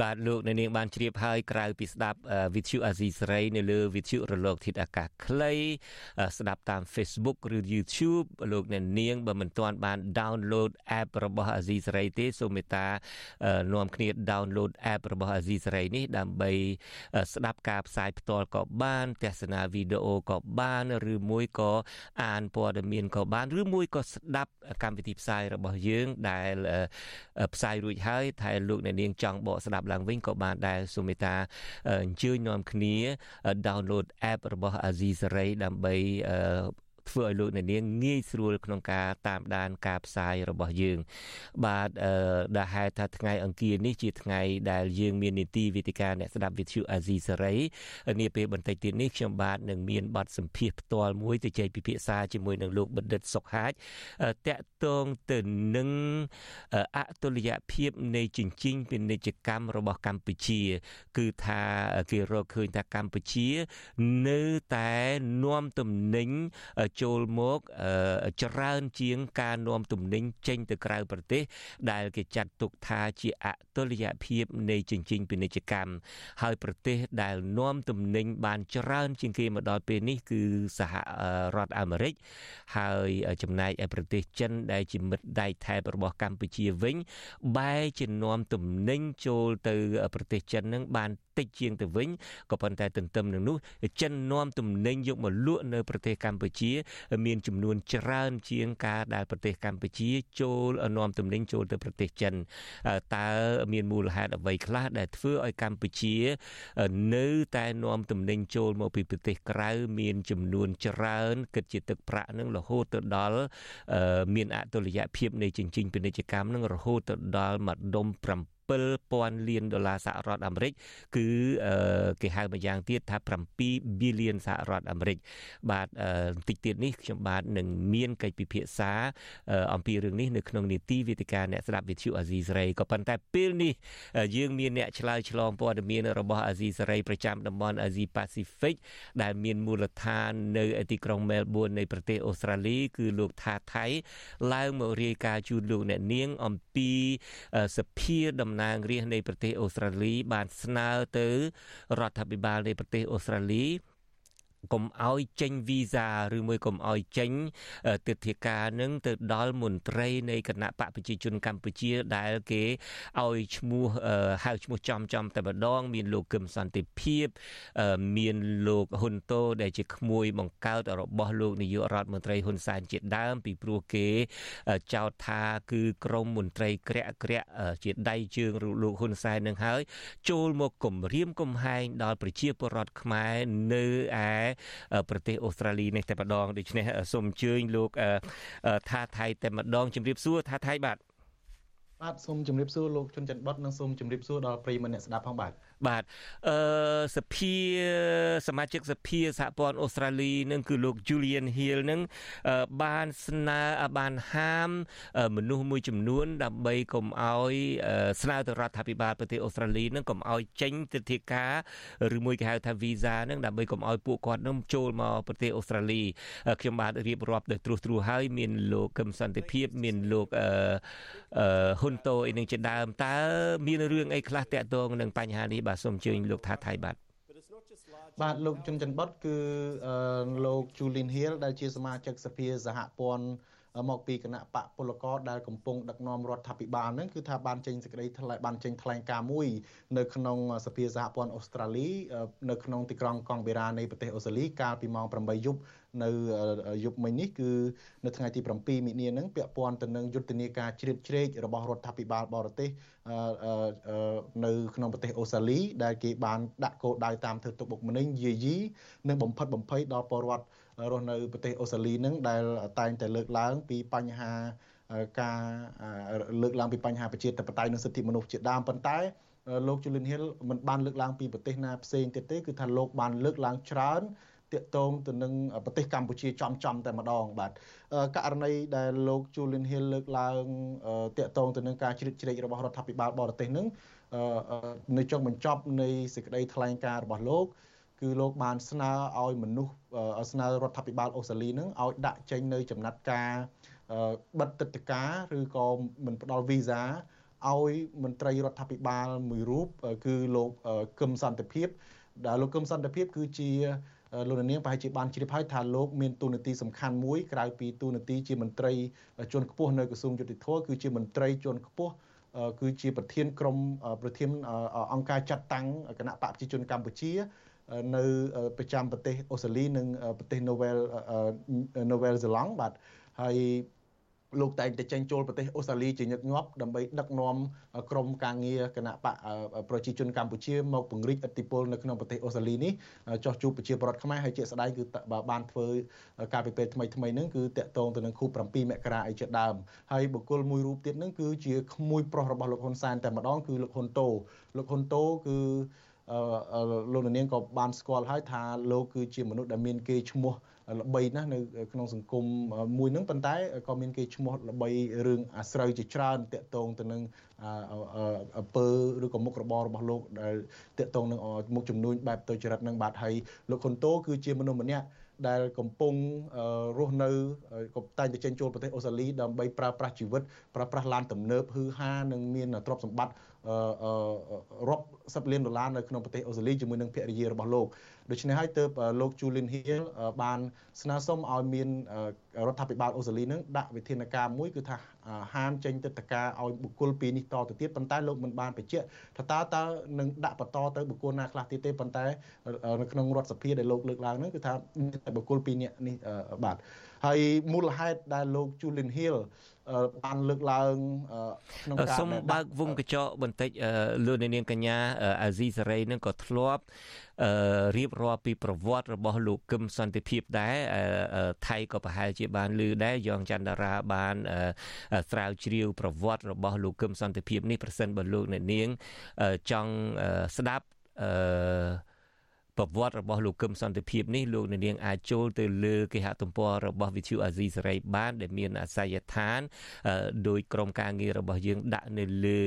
បាទលោកអ្នកនាងបានជ្រាបហើយក្រៅពីស្ដាប់វិទ្យុអាស៊ីសេរីនៅលើវិទ្យុរលកធាតុអាកាសខ្លីស្ដាប់តាម Facebook ឬ YouTube លោកអ្នកនាងបើមិនទាន់បាន download app របស់អាស៊ីសេរីទេសូមមេត្តានាំគ្នា download app របស់អាស៊ីសេរីនេះដើម្បីស្ដាប់ការផ្សាយផ្ទាល់ក៏បានទស្សនាវីដេអូក៏បានឬមួយក៏អានព័ត៌មានក៏បានឬមួយក៏ស្ដាប់កម្មវិធីផ្សាយរបស់យើងដែលផ្សាយរួចហើយតែលោកអ្នកនាងចង់បកស្ដាប់ឡើងវិញក៏បានដែរសូមមេត្តាអញ្ជើញនាំគ្នា download app របស់ Azizi Saray ដើម្បី ធ្វើឲ្យលោកអ្នកនាងងាយស្រួលក្នុងការតាមដានការផ្សាយរបស់យើង បាទដែលហេតុថាថ្ងៃអង្គារនេះជាថ្ងៃដែលយើងមាននីតិវិទ្យាអ្នកស្ដាប់វិទ្យុអាស៊ីសេរីនាពេលបន្តិចទៀតនេះខ្ញុំបាទនឹងមានបទសម្ភាសផ្ទាល់មួយទៅជែកពិភាក្សាជាមួយនឹងលោកបណ្ឌិតសុកហាជតកតងទៅនឹងអតុល្យភាពនៃជញ្ជីងពាណិជ្ជកម្មរបស់កម្ពុជា គឺថាគេរកឃើញថាកម្ពុជា នៅតែនាំទំនិញចូលមកច្រើនជាងការនាំទំនិញចេញទៅក្រៅប្រទេស ដែលគេចាត់ទុកថាជាអតុល្យភាពនៃជញ្ជីងពាណិជ្ជកម្មហើយប្រទេសដែលនាំទំនិញបានច្រើន ជាងគេមកដល់ពេលនេះគឺសហរដ្ឋអាមេរិកហើយចំណែកឯប្រទេសចិនដែលជាមិត្តដៃថែបរបស់កម្ពុជាវិញ បែរជានាំទំនិញចូលទៅប្រទេសចិននឹងបានតិចជាងទៅវិញក៏ប៉ុន្តែទន្ទឹមនឹងនោះចិននាំទំនិញយកមកលក់នៅប្រទេសកម្ពុជាមានចំនួនច្រើន ជាងការដែលប្រទេសកម្ពុជា ចូលនាំទំនិញចូលទៅប្រទេសចិនតើមានមូលហេតុអ្វីខ្លះដែលធ្វើឲ្យកម្ពុជា នៅតែនាំទំនិញចូលមកពីប្រទេសក្រៅមានចំនួនច្រើនគិតជាទឹកប្រាក់នឹងរហូតទៅដល់មានអតុល្យភាពនៃជញ្ជីងពាណិជ្ជកម្មនឹងរហូតទៅដល់ម្ដុំ7 7000លានដុល្លារសហរដ្ឋអាមេរិកគឺគេហៅម្យ៉ាងទៀតថា7 billion សហរដ្ឋអាមេរិកបាទបន្តិចទៀតនេះខ្ញុំបាទនឹងមានកិច្ចពិភាក្សា អំពីរឿងនេះនៅក្នុងនីតិវិទ្យាអ្នកស្ដាប់វិទ្យុអាស៊ីសេរីក៏ប៉ុន្តែពេលនេះយើងមានអ្នកឆ្លើយឆ្លងព័ត៌មានរបស់អាស៊ីសេរីប្រចាំតំបន់អាស៊ីប៉ាស៊ីហ្វិកដែលមានមូលដ្ឋាននៅទីក្រុងមែលប៊ននៃប្រទេសអូស្ត្រាលី គឺលោកថាថៃឡើងមករាយការណ៍ជូនលោកអ្នកនាងអំពីសភាដំណើររាស្ត្រនៃប្រទេសអូស្ត្រាលីបានស្នើទៅរដ្ឋាភិបាលនៃប្រទេសអូស្ត្រាលី កុំឲ្យចេញវីសាឬមួយកុំឲ្យចេញទិដ្ឋាការនឹងទៅដល់មន្ត្រីនៃគណៈបកប្រជាជនកម្ពុជាដែលគេឲ្យឈ្មោះហៅឈ្មោះចំចំតែម្ដង មានលោកកឹមសន្តិភាពមានលោកហ៊ុនតូដែលជាក្មួយបង្កើតរបស់លោកនាយករដ្ឋមន្ត្រីហ៊ុនសែនជាដើម ពីព្រោះគេចោទថាគឺក្រមមន្ត្រីក្រាក់ក្រាក់ជាដៃជើងលោកហ៊ុនសែននឹងហើយចូលមកគំរាមកំហែងដល់ប្រជាពលរដ្ឋខ្មែរនៅឯប្រទេសអូស្ត្រាលីនេះតែម្ដងដូច្នេះសូមអញ្ជើញលោកថាថៃតែម្ដងជម្រាបសួរថាថៃបាទបាទសូមជម្រាបសួរលោកជុនច័ន្ទបុតនិងសូមជម្រាបសួរដល់ប្រិយមិត្តអ្នកស្ដាប់ផងបាទ បាទអឺសភាសមាជិកសភាសហព័ន្ធអូស្ត្រាលីនឹងគឺលោក Julian Hill នឹងបានស្នើបានហាមមនុស្សមួយចំនួន ដើម្បីកុំឲ្យស្នើទៅរដ្ឋាភិបាលប្រទេសអូស្ត្រាលីនឹងកុំឲ្យចេញទិដ្ឋាការឬមួយគេហៅថា visa នឹងដើម្បីកុំឲ្យពួកគាត់នឹងចូលមកប្រទេសអូស្ត្រាលីខ្ញុំបានរៀបរាប់ដោយត្រួសត្រាសហើយមានលោកកឹមសន្តិភាពមានលោកអឺហ៊ុនតូអីនឹងជាដើមតើមានរឿងអីខ្លះតាក់ទងនឹងបញ្ហានេះបាទសូមអញ្ជើញលោកថាថៃបាទបាទលោកជុនច័ន្ទបុតគឺលោក Julin Hill ដែលជាសមាជិកសភាសហព័ន្ធ មកពីគណៈបកពលករដែលកំពុងដឹកនាំរដ្ឋាភិបាលហ្នឹងគឺថាបានចេញសេចក្តីថ្លែងបានចេញថ្លែងការណ៍មួយនៅក្នុងសភាសហព័ន្ធអូស្ត្រាលីនៅក្នុងទីក្រុងកង់បេរ៉ានៃប្រទេសអូស្ត្រាលីកាលពីម៉ោង8យប់នៅយប់មិញនេះគឺនៅថ្ងៃទី7មិនិនាហ្នឹងពាក់ព័ន្ធទៅនឹងយុទ្ធនាការជ្រៀតជ្រែករបស់រដ្ឋាភិបាលបរទេសនៅក្នុងប្រទេសអូស្ត្រាលីដែលគេបានដាក់គោលដៅតាមធ្វើទុកបុកម្នេញយាយីនិងបំផិតបំភ័យដល់ពលរដ្ឋ រស់នៅប្រទេសអូស្ត្រាលីនឹងដែលតែងតែលើកឡើងពីបញ្ហាការលើកឡើងពីបញ្ហាប្រជាធិបតេយ្យនិងសិទ្ធិមនុស្សជាដើមប៉ុន្តែលោក Julian Hill មិនបានលើកឡើងពីប្រទេសណាផ្សេងទៀតទេគឺថាលោកបានលើកឡើងច្រើនតាកតងទៅនឹងប្រទេសកម្ពុជាចំចំតែម្ដងបាទករណីដែលលោក Julian Hill លើកឡើងតាកតងទៅនឹងការជ្រៀតជ្រែករបស់រដ្ឋាភិបាលបរទេសនឹងនៅចុងបញ្ចប់នៃសេចក្តីថ្លែងការណ៍របស់លោក គឺលោកបានស្នើឲ្យមនុស្សស្នើរដ្ឋាភិបាលអូស្ត្រាលីនឹងឲ្យដាក់ចេញនៅចំណាត់ការបិទទឹកតការឬក៏មិនផ្ដល់វីសាឲ្យមន្ត្រីរដ្ឋាភិបាលមួយរូបគឺលោកកឹមសន្តិភាពដែលលោកកឹមសន្តិភាព គឺជាលោកនាងប្រហែលជាបានជ្រាបហើយថាលោកមានតួនាទីសំខាន់មួយក្រៅពីតួនាទីជាមន្ត្រីជាន់ខ្ពស់នៅក្រសួងយុតិធម៌គឺជាមន្ត្រីជាន់ខ្ពស់គឺជាប្រធានក្រុមប្រធានអង្គការចាត់តាំងគណៈបកប្រជាជនកម្ពុជា នៅប្រចាំប្រទេសអូស្ត្រាលីនិងប្រទេស Novel Novel Zealand បាទហើយលោកតែងតែចេញចូលប្រទេសអូស្ត្រាលីជាញឹកញាប់ដើម្បីដឹកនាំក្រមការងារគណៈបកប្រជាជនកម្ពុជាមកពង្រីកឥទ្ធិពលនៅក្នុងប្រទេសអូស្ត្រាលីនេះចោះជួបប្រជាពលរដ្ឋខ្មែរហើយជាស្ដែងគឺបានធ្វើការពិពេថ្មីថ្មីហ្នឹងគឺតាក់ទងទៅនឹងខួប7មករាអីជាដើមហើយបុគ្គលមួយរូបទៀតហ្នឹងគឺជាក្មួយប្រុសរបស់លោកហ៊ុនសែនតែម្ដងគឺលោកហ៊ុនតូលោកហ៊ុនតូគឺ លោកនាងក៏បានស្គាល់ហើយថាលោកគឺជាមនុស្សដែលមានគេឈ្មោះល្បីណាស់នៅក្នុងសង្គមមួយហ្នឹងប៉ុន្តែក៏មានគេឈ្មោះល្បីរឿងអាស្រូវជាច្រើនតាក់ទងទៅនឹងអំពើឬក៏មុខរបររបស់លោកដែលតាក់ទងនឹងមុខចំនួនបែបទៅចរិតនឹងបាទហើយលោកខុនតូគឺជាមនុស្សម្នាក់ដែលកំពុងរស់នៅក៏តែងតែចេញចូលប្រទេសអូស្ត្រាលីដើម្បីប្រើប្រាស់ជីវិតប្រើប្រាស់ឡានទំនើបហឺហានិងមានទ្រព្យសម្បត្តិ រាប់សិបលានដុល្លារនៅក្នុងប្រទេសអូស្ត្រាលីជាមួយនឹងភរិយារបស់លោកដូច្នេះហើយទើបលោក Julian Hill បានស្នើសុំឲ្យមានរដ្ឋាភិបាលអូស្ត្រាលីនឹងដាក់វិធានការមួយគឺថាហាមចេញទឹកតការឲ្យបុគ្គលពីរនេះតទៅទៀតប៉ុន្តែលោកមិនបានបញ្ជាក់ថាតើតើនឹងដាក់បន្តទៅបុគ្គលណាខ្លះទៀតទេប៉ុន្តែនៅក្នុងរដ្ឋសភាដែលលោកលើកឡើងហ្នឹងគឺថាបុគ្គលពីរនាក់នេះបាទ ហើយមូលហេតុដែលលោក Julian Hill បានលើកឡើងក្នុងការសូមបើកវងកញ្ចក់បន្តិចលោកនាងកញ្ញាអាស៊ីសេរីនឹងក៏ធ្លាប់រៀបរាប់ពីប្រវត្តិរបស់លោកកឹមសន្តិភាពដែរថៃក៏ប្រហែលជាបានឮដែរយ៉ងច័ន្ទតារាបានស្រាវជ្រាវប្រវត្តិរបស់លោកកឹមសន្តិភាពនេះប្រសិនបើលោកអ្នកនាងចង់ស្ដាប់អឺ ប្រវត្តិរបស់លោកកឹមសន្តិភាពនេះលោកនាងអាចចូលទៅលើគេហទំព័ររបស់ Vithu Azizi សេរីបានដែលមានអាសយដ្ឋានដោយក្រុមការងាររបស់យើងដាក់នៅលើ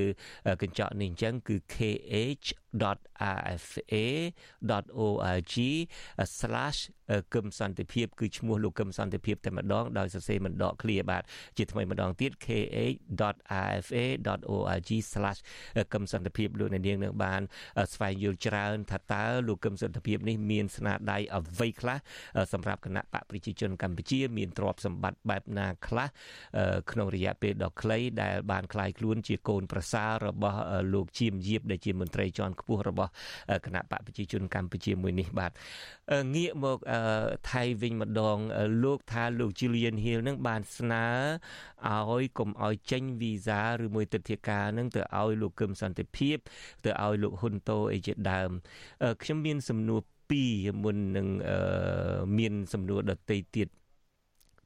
កញ្ចក់នេះអញ្ចឹងគឺ kh www.rfa.org/ គឹមសន្តិភាពគឺឈ្មោះលោកគឹមសន្តិភាពតែម្ដងដោយសរសេរមិនដកឃ្លាបាទជាថ្មីម្ដងទៀត kh.rfa.org/ គឹមសន្តិភាពលោកអ្នកនាងនឹងបានស្វែងយល់ច្រើនថាតើលោកគឹមសន្តិភាពនេះមានស្នាដៃអ្វីខ្លះសម្រាប់គណៈបកប្រជាជនកម្ពុជា មានទ្រព្យសម្បត្តិបែបណាខ្លះក្នុងរយៈពេលដ៏ខ្លីដែលបានคลายខ្លួនជាកូនប្រសាររបស់លោកជាមយាបដែលជាមន្ត្រីជាន់ខ្ពស់ ពស់របស់គណៈបកប្រជាជនកម្ពុជាមួយនេះបាទងាកមកថៃវិញម្ដងលោកថាលោក Julian Hill នឹងបានស្នើឲ្យកុំឲ្យចេញវីសាឬមួយទិដ្ឋាការនឹងទៅឲ្យលោកកឹមសន្តិភាព ទៅឲ្យលោកហ៊ុនតូអីជាដើមខ្ញុំមានសំណួរ2មុននឹងមានសំណួរដតីទៀត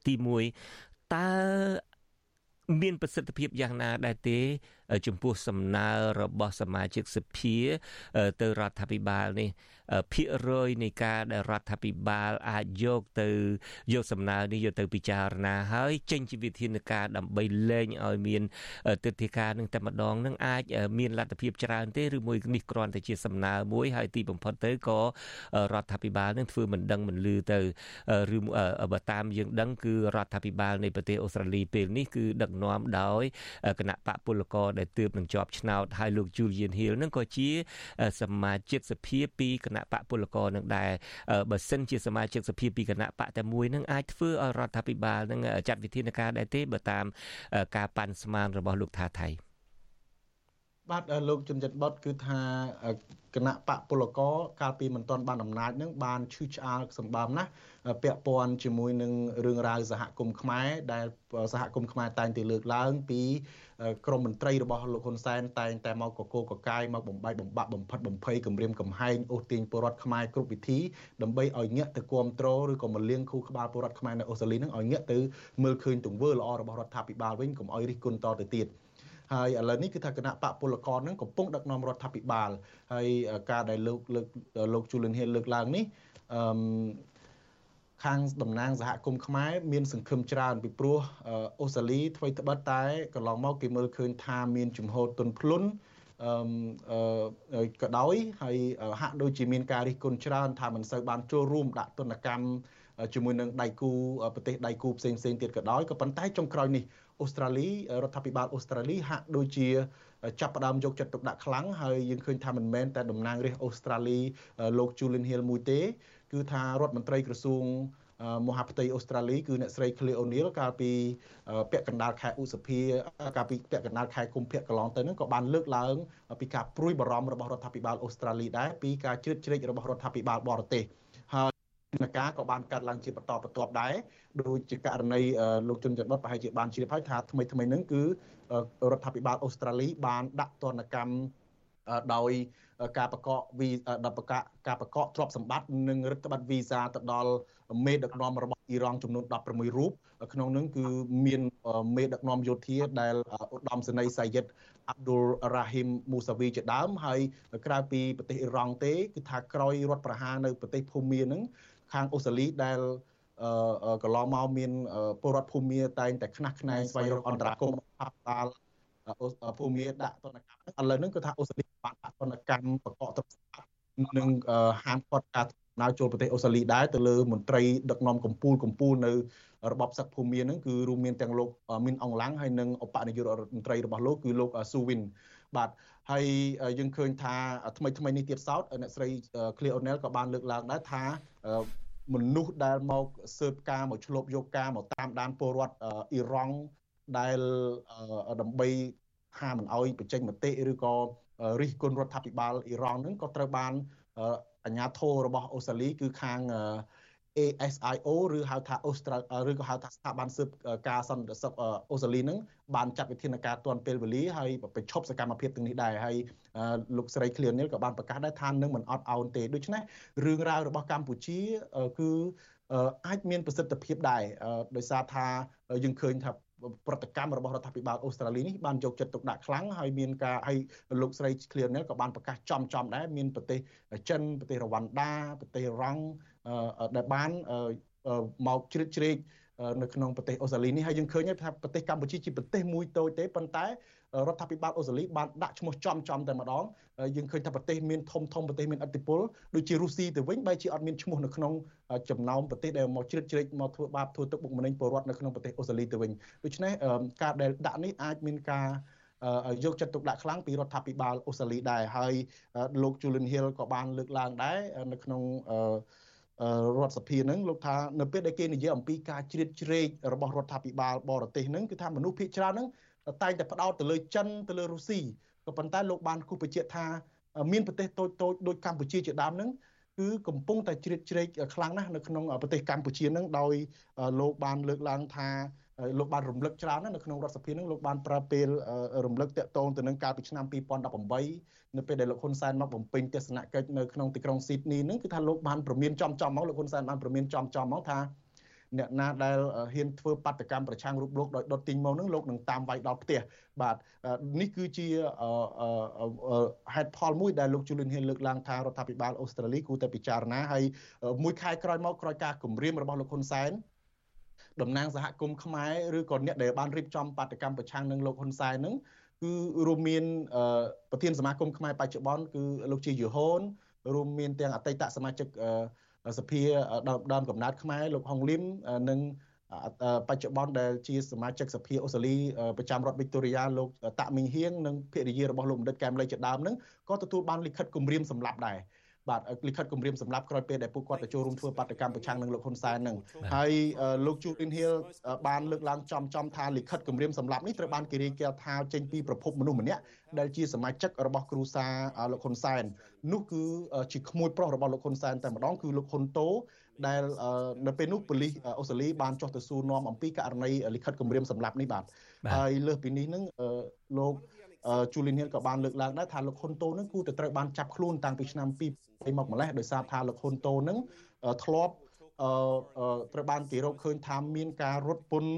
ទី1តើមានប្រសិទ្ធភាពយ៉ាងណាដែរទេ ចំពោះសំណើរបស់សមាជិកសភា ទៅរដ្ឋាភិបាលនេះភាគរយនៃការដែលរដ្ឋាភិបាលអាចយកទៅយកសំណើនេះយកទៅពិចារណាហើយចេញជាវិធានការដើម្បីលែងឲ្យមានទិដ្ឋាការនឹងតែម្ដងនឹងអាចមានលទ្ធភាពច្រើនទេឬមួយនេះគ្រាន់តែជាសំណើមួយហើយទីបំផុតទៅក៏រដ្ឋាភិបាលនឹងធ្វើមិនដឹងមិនលឺទៅឬបើតាមយើងដឹងគឺរដ្ឋាភិបាលនៃប្រទេសអូស្ត្រាលីពេលនេះគឺដឹកនាំដោយគណៈបកពលករដែលទើបនឹងជាប់ឆ្នោតហើយលោក Julian Hill នឹងក៏ជា សមាជិកសភាពីគណៈបកពលករនឹងដែរបើសិនជាសមាជិកសភាពីគណៈបកតែមួយនឹងអាចធ្វើឲ្យរដ្ឋាភិបាលនឹងចាត់វិធានការដែរទេបើតាមការប៉ាន់ស្មានរបស់លោកថាថៃ បាទលោកជំនិតបុតគឺថាគណៈបកពលករកាលពីមិនទាន់បានអំណាចនឹងបានឈឺឆ្អាលសម្បំណាស់ពាក់ព័ន្ធជាមួយនឹងរឿងរ៉ាវសហគមន៍ខ្មែរដែលសហគមន៍ខ្មែរតែងតែលើកឡើងពីក្រមមន្ត្រីរបស់លោកហ៊ុនសែនតែងតែមកកកកកាយមកបំបាយបំបាក់បំផិតបំភ័យគម្រាមកំហែងអូសទាញពលរដ្ឋខ្មែរគ្រប់វិធីដើម្បីឲ្យញាក់ទៅគ្រប់គ្រងឬក៏មកលៀងខួរក្បាលពលរដ្ឋខ្មែរនៅអូស្ត្រាលីនឹងឲ្យញាក់ទៅមើលឃើញទង្វើល្អរបស់រដ្ឋាភិបាលវិញកុំឲ្យរិះគន់តទៅទៀត ហើយឥឡូវនេះគឺថាគណៈបកពលករនឹងកំពុងដឹកនាំរដ្ឋាភិបាលហើយការដែលលោកលើកលោកជូលិនហៀនលើកឡើងនេះអឺខាងតំណាងសហគមន៍ខ្មែរមានសង្ឃឹមច្រើនពីព្រោះអូស្ត្រាលីធ្វើត្បិតតែកន្លងមកគេមើលឃើញថាមានជំហរទុនភ្លុនអឺក៏ដោយហើយហាក់ដូចជាមានការរិះគន់ច្រើន ថាមិនសូវបានចូលរួមដាក់ទណ្ឌកម្មជាមួយនឹងដៃគូប្រទេសដៃគូផ្សេងផ្សេងទៀតក៏ដោយក៏ប៉ុន្តែចុងក្រោយនេះ អូស្ត្រាលីរដ្ឋាភិបាលអូស្ត្រាលីហាក់ដូចជាចាប់ផ្ដើមយកចិត្តទុកដាក់ខ្លាំងហើយយើងឃើញថាមិនមែនតែតំណាងរាស្ត្រអូស្ត្រាលីលោក Julian Hill មួយទេ គឺថារដ្ឋមន្ត្រីក្រសួងមហាផ្ទៃអូស្ត្រាលីគឺអ្នកស្រី Claire O'Neil កាលពីពាក់កណ្ដាលខែឧសភាកាលពីពាក់កណ្ដាលខែកុម្ភៈកន្លងទៅហ្នឹងក៏បានលើកឡើងពីការព្រួយបារម្ភរបស់រដ្ឋាភិបាលអូស្ត្រាលីដែរពីការជ្រៀតជ្រែករបស់រដ្ឋាភិបាលបរទេសហើយ នការក៏បានកាត់ឡើងជាបន្តបន្ទាប់ដែរដូចជាករណីលោកជុនច័ន្ទបុតប្រហែលជាបានជ្រាបហើយថាថ្មីថ្មីហ្នឹងគឺរដ្ឋាភិបាលអូស្ត្រាលីបានដាក់ទណ្ឌកម្មដោយការបកកវីដបកការបកកទ្រព្យសម្បត្តិនិងរដ្ឋបတ်វីសាទៅដល់មេដឹកនាំរបស់អ៊ីរ៉ង់ចំនួន16រូបក្នុងនោះគឺមានមេដឹកនាំយោធាដែលឧត្តមសេនីយ៍សៃយិតអាប់ឌុលរ៉ាហ៊ីមមូសាវីជាដើមហើយក្រៅពីប្រទេសអ៊ីរ៉ង់ទេគឺថាក្រោយរដ្ឋប្រហារនៅប្រទេសភូមានឹង ខាងអូស្ត្រាលីដែលកន្លងមកមានពលរដ្ឋភូមាតែងតែខ្នះខ្នែងស្វែងរកអន្តរាគមន៍ផាប់តាល់ភូមិដាក់ទណ្ឌកម្មឥឡូវហ្នឹងគឺថាអូស្ត្រាលីបានដាក់ទណ្ឌកម្មប្រកបទ្រព្យសម្បត្តិនិងហាមឃាត់ការដំណើរចូលប្រទេសអូស្ត្រាលីដែរទៅលើមន្ត្រីដឹកនាំកម្ពុជាកម្ពុជានៅរបបសឹកភូមិហ្នឹងគឺរួមមានទាំងលោកមីនអងឡាំងហើយនិងឧបនាយករដ្ឋមន្ត្រីរបស់លោកគឺលោកស៊ូវិន បាទហើយយើងឃើញថាថ្មីថ្មីនេះទៀតសោតអ្នកស្រី Clear O'Neil ក៏បានលើកឡើងដែរថាមនុស្សដែលមកស៊ើបការមកឆ្លប់យកការមកតាមដានពលរដ្ឋអ៊ីរ៉ង់ដែលដើម្បីហាមិនអោយបញ្ចេញមតិឬក៏រិះគន់រដ្ឋាភិបាលអ៊ីរ៉ង់ហ្នឹងក៏ត្រូវបានអាជ្ញាធររបស់អូស្ត្រាលីគឺខាង ASIO ឬហៅថាអូស្ត្រាឬក៏ហៅថាស្ថាប័នស៊ើបការសន្តិសុខអូស្ត្រាលីនឹងបានចាត់វិធានការទាន់ពេលវេលាហើយបញ្ឈប់សកម្មភាពទាំងនេះដែរហើយលោកស្រី Clear Neil ក៏បានប្រកាសដែរថានឹងមិនអត់ឱនទេដូច្នេះរឿងរ៉ាវរបស់កម្ពុជាគឺអាចមានប្រសិទ្ធភាពដែរដោយសារថាយើងឃើញថាប្រតិកម្មរបស់រដ្ឋាភិបាលអូស្ត្រាលីនេះបានយកចិត្តទុកដាក់ខ្លាំងហើយមានការឲ្យលោកស្រី Clear Neil ក៏បានប្រកាសចំចំដែរមានប្រទេសចិនប្រទេសរវ៉ាន់ដាប្រទេសរ៉ង់ ដែលបានមកជ្រៀតជ្រែកនៅក្នុងប្រទេសអូស្ត្រាលីនេះហើយយើងឃើញថាប្រទេសកម្ពុជាជាប្រទេសមួយតូចទេប៉ុន្តែរដ្ឋាភិបាលអូស្ត្រាលីបានដាក់ឈ្មោះចំចំតែម្ដងយើងឃើញថាប្រទេសមានធំធំប្រទេសមានឥទ្ធិពលដូចជារុស្ស៊ីទៅវិញបែរជាអត់មានឈ្មោះនៅក្នុងចំណោមប្រទេសដែលមកជ្រៀតជ្រែកមកធ្វើបាបធ្វើទុកបុកម្នេញពលរដ្ឋនៅក្នុងប្រទេសអូស្ត្រាលីទៅវិញដូច្នេះការដែលដាក់នេះអាចមានការយកចិត្តទុកដាក់ខ្លាំងពីរដ្ឋាភិបាលអូស្ត្រាលីដែរហើយលោក Julian Hill ក៏បានលើកឡើងដែរនៅក្នុង រដ្ឋសភានឹងលោកថានៅពេលដែលគេនិយាយអំពីការជ្រៀតជ្រែករបស់រដ្ឋាភិបាលបរទេសនឹងគឺថាមនុស្សភាគច្រើននឹងតែងតែផ្ដោតទៅលើចិនទៅលើរុស្ស៊ីក៏ប៉ុន្តែលោកបានគូបញ្ជាក់ថាមានប្រទេសតូចតូចដូចកម្ពុជាជាដើមនឹងគឺកំពុងតែជ្រៀតជ្រែកខ្លាំងណាស់នៅក្នុងប្រទេសកម្ពុជានឹងដោយលោកបានលើកឡើងថា លោកបានរំលឹកច្រើននៅក្នុងរដ្ឋសភានឹងលោកបានប្រើពេលរំលឹកតាក់ទងទៅនឹងកាលពីឆ្នាំ2018នៅពេលដែលលោកហ៊ុនសែនមកបំពេញទស្សនកិច្ចនៅក្នុងទីក្រុងស៊ីដនីនឹងគឺថាលោកបានប្រមានចំចំមកលោកហ៊ុនសែនបានប្រមានចំចំមកថាអ្នកណាដែលហ៊ានធ្វើបាតកម្មប្រឆាំងរូបលោកដោយដុតទីងមកនឹងលោកនឹងតាមវាយដល់ផ្ទះបាទនេះគឺជាហេតុផលមួយដែលលោកជូលីនហ៊ានលើកឡើងថារដ្ឋាភិបាលអូស្ត្រាលីគួរតែពិចារណាហើយមួយខែក្រោយមកក្រោយការគម្រាមរបស់លោកហ៊ុនសែន តំណាងសហគមន៍ខ្មែរឬក៏អ្នកដែលបានរៀបចំបាតកម្មប្រឆាំងនឹងលោកហ៊ុនសែននឹងគឺរួមមានប្រធានសមាគមខ្មែរបច្ចុប្បន្នគឺលោកជាយូហូនរួមមានទាំងអតីតសមាជិកសភាដើមកំណើតខ្មែរលោកហុងលឹមនិងបច្ចុប្បន្នដែលជាសមាជិកសភាអូស្ត្រាលីប្រចាំរដ្ឋវីកតូរីយ៉ាលោកតាក់មីងហៀងនិងភរិយារបស់លោកបណ្ឌិតកែមលីជាដើមនឹងក៏ទទួលបានលិខិតគម្រាមសម្លាប់ដែរ បាទលិខិតគម្រាមសម្រាប់ក្រោយពេលដែលពួកគាត់ទៅចូលរួមធ្វើបាតកម្មប្រឆាំងនឹងលោកហ៊ុនសែននឹងហើយលោកជូលីនហ៊ីលបានលើកឡើងចំចំថាលិខិតគម្រាមសម្រាប់នេះត្រូវបានគេរាយការណ៍ថាចេញពីប្រភពមនុស្សម្នាក់ដែលជាសមាជិករបស់គ្រូសាលោកហ៊ុនសែននោះគឺជាក្មួយប្រុសរបស់លោកហ៊ុនសែនតែម្ដងគឺលោកហ៊ុនតូដែលនៅពេលនោះប៉ូលីសអូស្ត្រាលីបានចុះទៅសួរនាំអំពីករណីលិខិតគម្រាមសម្លាប់នេះបាទហើយលើសពីនេះនឹងលោក ជូលីនហ៊ីលក៏បានលើកឡើងដែរថាលោកហ៊ុនតូនឹងគួរតែត្រូវបានចាប់ខ្លួនតាំងពីឆ្នាំ2មកម្លេះដោយសារថាលោកហ៊ុនតូនឹងធ្លាប់អឺត្រូវបានគេរកឃើញថាមានការរត់ពន្ធ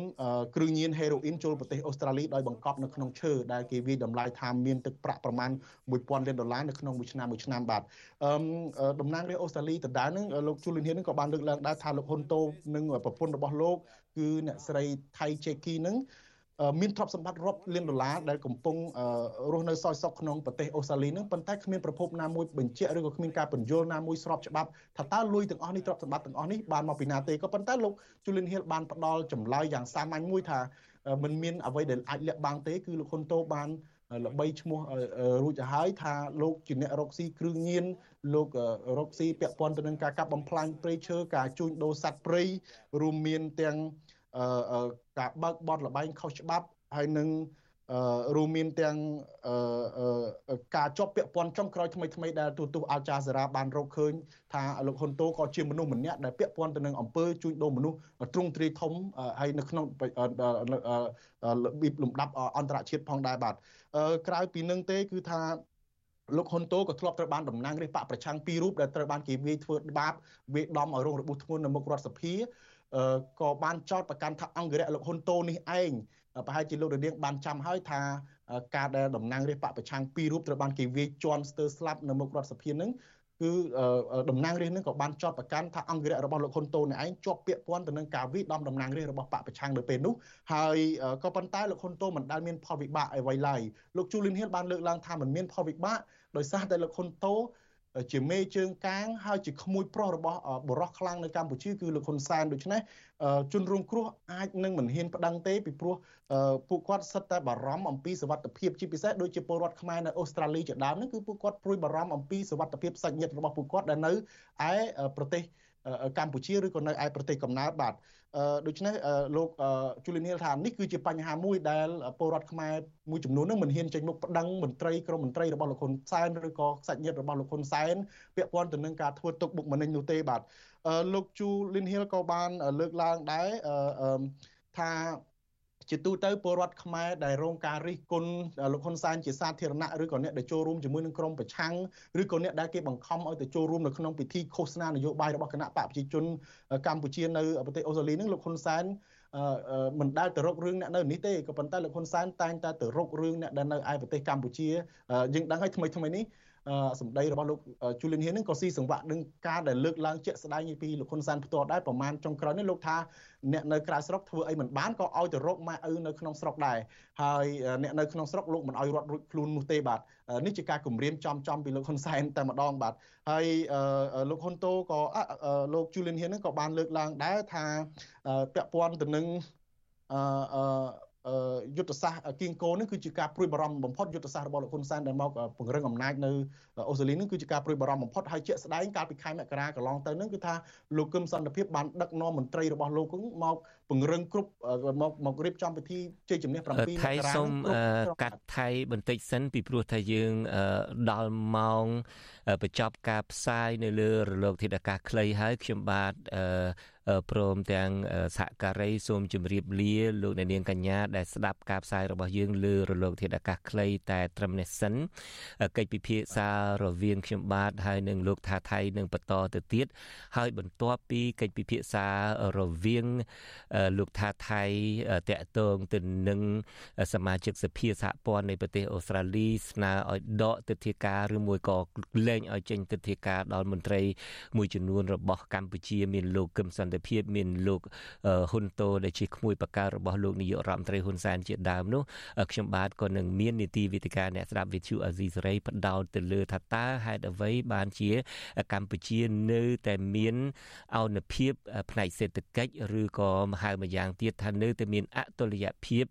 គ្រឿងញៀនហេរ៉ូអ៊ីនចូលប្រទេសអូស្ត្រាលីដោយបង្កប់នៅក្នុងឈើដែលគេវាយតម្លៃថាមានទឹកប្រាក់ប្រមាណ1000លានដុល្លារនៅក្នុងមួយឆ្នាំមួយឆ្នាំបាទអឺតំណាងរាជអូស្ត្រាលីដដែលនឹងលោកជូលីនហ៊ីននឹងក៏បានលើកឡើងដែរថាលោកហ៊ុនតូនិងប្រពន្ធរបស់លោកគឺអ្នកស្រីថៃជេគីនឹង មានទ្រព្យសម្បត្តិរាប់លានដុល្លារដែលកំពុងរស់នៅសោយសុខក្នុងប្រទេសអូស្ត្រាលីនឹងប៉ុន្តែគ្មានប្រភពណាមួយបញ្ជាក់ឬក៏គ្មានការបញ្យល់ណាមួយស្របច្បាប់ថាតើលុយទាំងអស់នេះទ្រព្យសម្បត្តិទាំងអស់នេះបានមកពីណាទេក៏ប៉ុន្តែលោក Julian Hill បានផ្ដល់ចម្លើយយ៉ាងសាមញ្ញមួយថាมันមានអ្វីដែលអាចលាក់បាំងទេគឺលោកហ៊ុនតូបានល្បីឈ្មោះរួចទៅហើយថាលោកជាអ្នករកស៊ីគ្រឿងញៀនលោករកស៊ីពាក់ព័ន្ធទៅនឹងការកាប់បំផ្លាញព្រៃឈើការជួញដូរសត្វព្រៃរួមមានទាំង ការបើកបនលបែងខុសច្បាប់ហើយនឹងរួមមានទាំងការជាប់ពាក់ព័ន្ធចុងក្រោយថ្មីថ្មីដែលទូទស្សន៍អាល់ចាសេរ៉ាបានរកឃើញថាលោកហ៊ុនតូក៏ជាមនុស្សម្នាក់ដែលពាក់ព័ន្ធទៅនឹងអំពើជួញដូរមនុស្សទ្រង់ទ្រាយធំហើយនៅក្នុងរបៀបលំដាប់អន្តរជាតិផងដែរបាទក្រៅពីនឹងទេគឺថាលោកហ៊ុនតូក៏ធ្លាប់ត្រូវបានតំណាងរាជបកប្រឆាំងពីររូបដែលត្រូវបានគេវាយធ្វើបាបវាយដំឲ្យរងរបួសធ្ងន់នៅមុខរដ្ឋសភា ក៏បានចោទប្រកាន់ថាអង្គរៈលោកហ៊ុនតូនេះឯងប្រហែលជាលោករនាងបានចាំហើយថាការដែលតំណាងរាជបកប្រឆាំងពីររូបត្រូវបានគេវាយជន់ស្ទើរស្លាប់នៅមុខរដ្ឋសភានឹងគឺតំណាងរាស្ត្រនឹងក៏បានចោទប្រកាន់ថាអង្គរៈរបស់លោកហ៊ុនតូនឯងជាប់ពាក់ព័ន្ធទៅនឹងការវិដំតំណាងរាស្ត្ររបស់បកប្រឆាំងនៅពេលនោះហើយក៏ប៉ុន្តែលោកហ៊ុនតូមិនដែលមានផលវិបាកអ្វីឡើយលោកជូលីនហ៊ីលបានលើកឡើងថាមិនមានផលវិបាកដោយសារតែលោកហ៊ុនតូ ជាមេជើងកាងហើយជាក្មួយប្រុសរបស់បរោះខ្លាំងនៅកម្ពុជាគឺលោកហ៊ុនសែនដូច្នេះជនរងគ្រោះអាចនឹងមិនហ៊ានប្តឹងទេពីព្រោះពួកគាត់សិតតែបារម្ភអំពីសវត្ថភាពជាពិសេសដូចជាពលរដ្ឋខ្មែរនៅអូស្ត្រាលីជាដើមហ្នឹងគឺពួកគាត់ព្រួយបារម្ភអំពីសវត្ថភាពសាច់ញាតិរបស់ពួកគាត់ដែលនៅឯប្រទេស កម្ពុជាឬក៏នៅឯប្រទេសកំណើតបាទដូច្នេះលោកជូលីនីលថានេះគឺជាបញ្ហាមួយដែលពលរដ្ឋខ្មែរមួយចំនួននឹងមិនហ៊ានចេញមុខប្តឹងមន្ត្រីក្រមមន្ត្រីរបស់លោកហ៊ុនសែនឬក៏សាច់ញាតិរបស់លោកហ៊ុនសែនពាក់ព័ន្ធទៅនឹងការធ្វើទុកបុកម្នេញនោះទេបាទលោកជូលីនហ៊ីលក៏បានលើកឡើងដែរថា ជាទូទៅពលរដ្ឋខ្មែរដែលរងការរិះគន់លោកហ៊ុនសែនជាសាធារណៈឬក៏អ្នកដែលចូលរួមជាមួយនឹងក្រុមប្រឆាំងឬក៏អ្នកដែលគេបង្ខំឲ្យទៅចូលរួមនៅក្នុងពិធីឃោសនានយោបាយរបស់គណៈបកប្រជាជនកម្ពុជានៅប្រទេសអូស្ត្រាលីនឹងលោកហ៊ុនសែនមិនដែលទៅរករឿងអ្នកនៅនេះទេក៏ប៉ុន្តែលោកហ៊ុនសែនតែងតែទៅរករឿងអ្នកដែលនៅឯប្រទេសកម្ពុជាយើងដឹងហើយថ្មីថ្មីនេះ សម្ដីរបស់លោកជូលីនហៀននឹងក៏ស៊ីសង្វាក់នឹងការដែលលើកឡើងជាក់ស្ដែងពីលោកហ៊ុនសែនផ្ទាល់ដែរប្រហែលចុងក្រោយនេះលោកថាអ្នកនៅក្រៅស្រុកធ្វើអីមិនបានក៏ឲ្យទៅរកម៉ែឪនៅក្នុងស្រុកដែរហើយអ្នកនៅក្នុងស្រុកលោកមិនឲ្យរត់រួចខ្លួននោះទេបាទនេះជាការគម្រាមចំចំពីលោកហ៊ុនសែនតែម្ដងបាទហើយលោកហ៊ុនតូក៏លោកជូលីនហៀននឹងក៏បានលើកឡើងដែរថាពាក់ព័ន្ធទៅនឹងអឺ យុទ្ធសាស្ត្រគៀងគោនេះគឺជាការព្រួយបារម្ភបំផុតយុទ្ធសាស្ត្ររបស់លោកហ៊ុនសែនដែលមកពង្រឹងអំណាចនៅអូស្ត្រាលីនេះគឺជាការព្រួយបារម្ភបំផុតហើយជាក់ស្ដែងកាលពីខែមករាកន្លងទៅនឹងគឺថាលោកគឹមសន្តិភាពបានដឹកនាំមន្ត្រីរបស់លោកមកពង្រឹងគ្រប់មកមករៀបចំពិធីជ័យជំនះ7មករាថៃសូមកាត់ថៃបន្តិចសិនពីព្រោះថាយើងដល់ម៉ោងបញ្ចប់ការផ្សាយនៅលើរលកធាតុអាកាសខ្លីហើយខ្ញុំបាទ ព្រមទាំងសហការីសូមជម្រាបលាលោកអ្នកនាងកញ្ញាដែលស្ដាប់ការផ្សាយរបស់យើងលើរលកធាតុអាកាសខ្លីតែត្រឹមនេះសិនកិច្ចពិភាក្សារវាងខ្ញុំបាទហើយនឹងលោកថាថៃនឹងបន្តទៅទៀតហើយបន្ទាប់ពីកិច្ចពិភាក្សារវាងលោកថាថៃតកតងទៅនឹងសមាជិកសភាសហព័ន្ធនៃប្រទេសអូស្ត្រាលីស្នើឲ្យដកទិដ្ឋាការឬមួយក៏លែងឲ្យចេញទិដ្ឋាការដល់មន្ត្រីមួយចំនួនរបស់កម្ពុជាមានលោកកឹមសន្តិភាពមានលោកហ៊ុនតូដែលជាក្មួយបការបស់លោកនាយករដ្ឋមន្ត្រីហ៊ុនសែនជាដើមនោះខ្ញុំបាទក៏នឹងមាននីតិវិទ្យាអ្នកស្ដាប់វិទ្យុអាស៊ីសេរីផ្ដោតទៅលើថាតើហេតុអ្វីបានជា កម្ពុជានៅតែមានអនុភាពផ្នែកសេដ្ឋកិច្ចឬក៏ហៅម្យ៉ាងទៀតថានៅតែមានអតុល្យភាព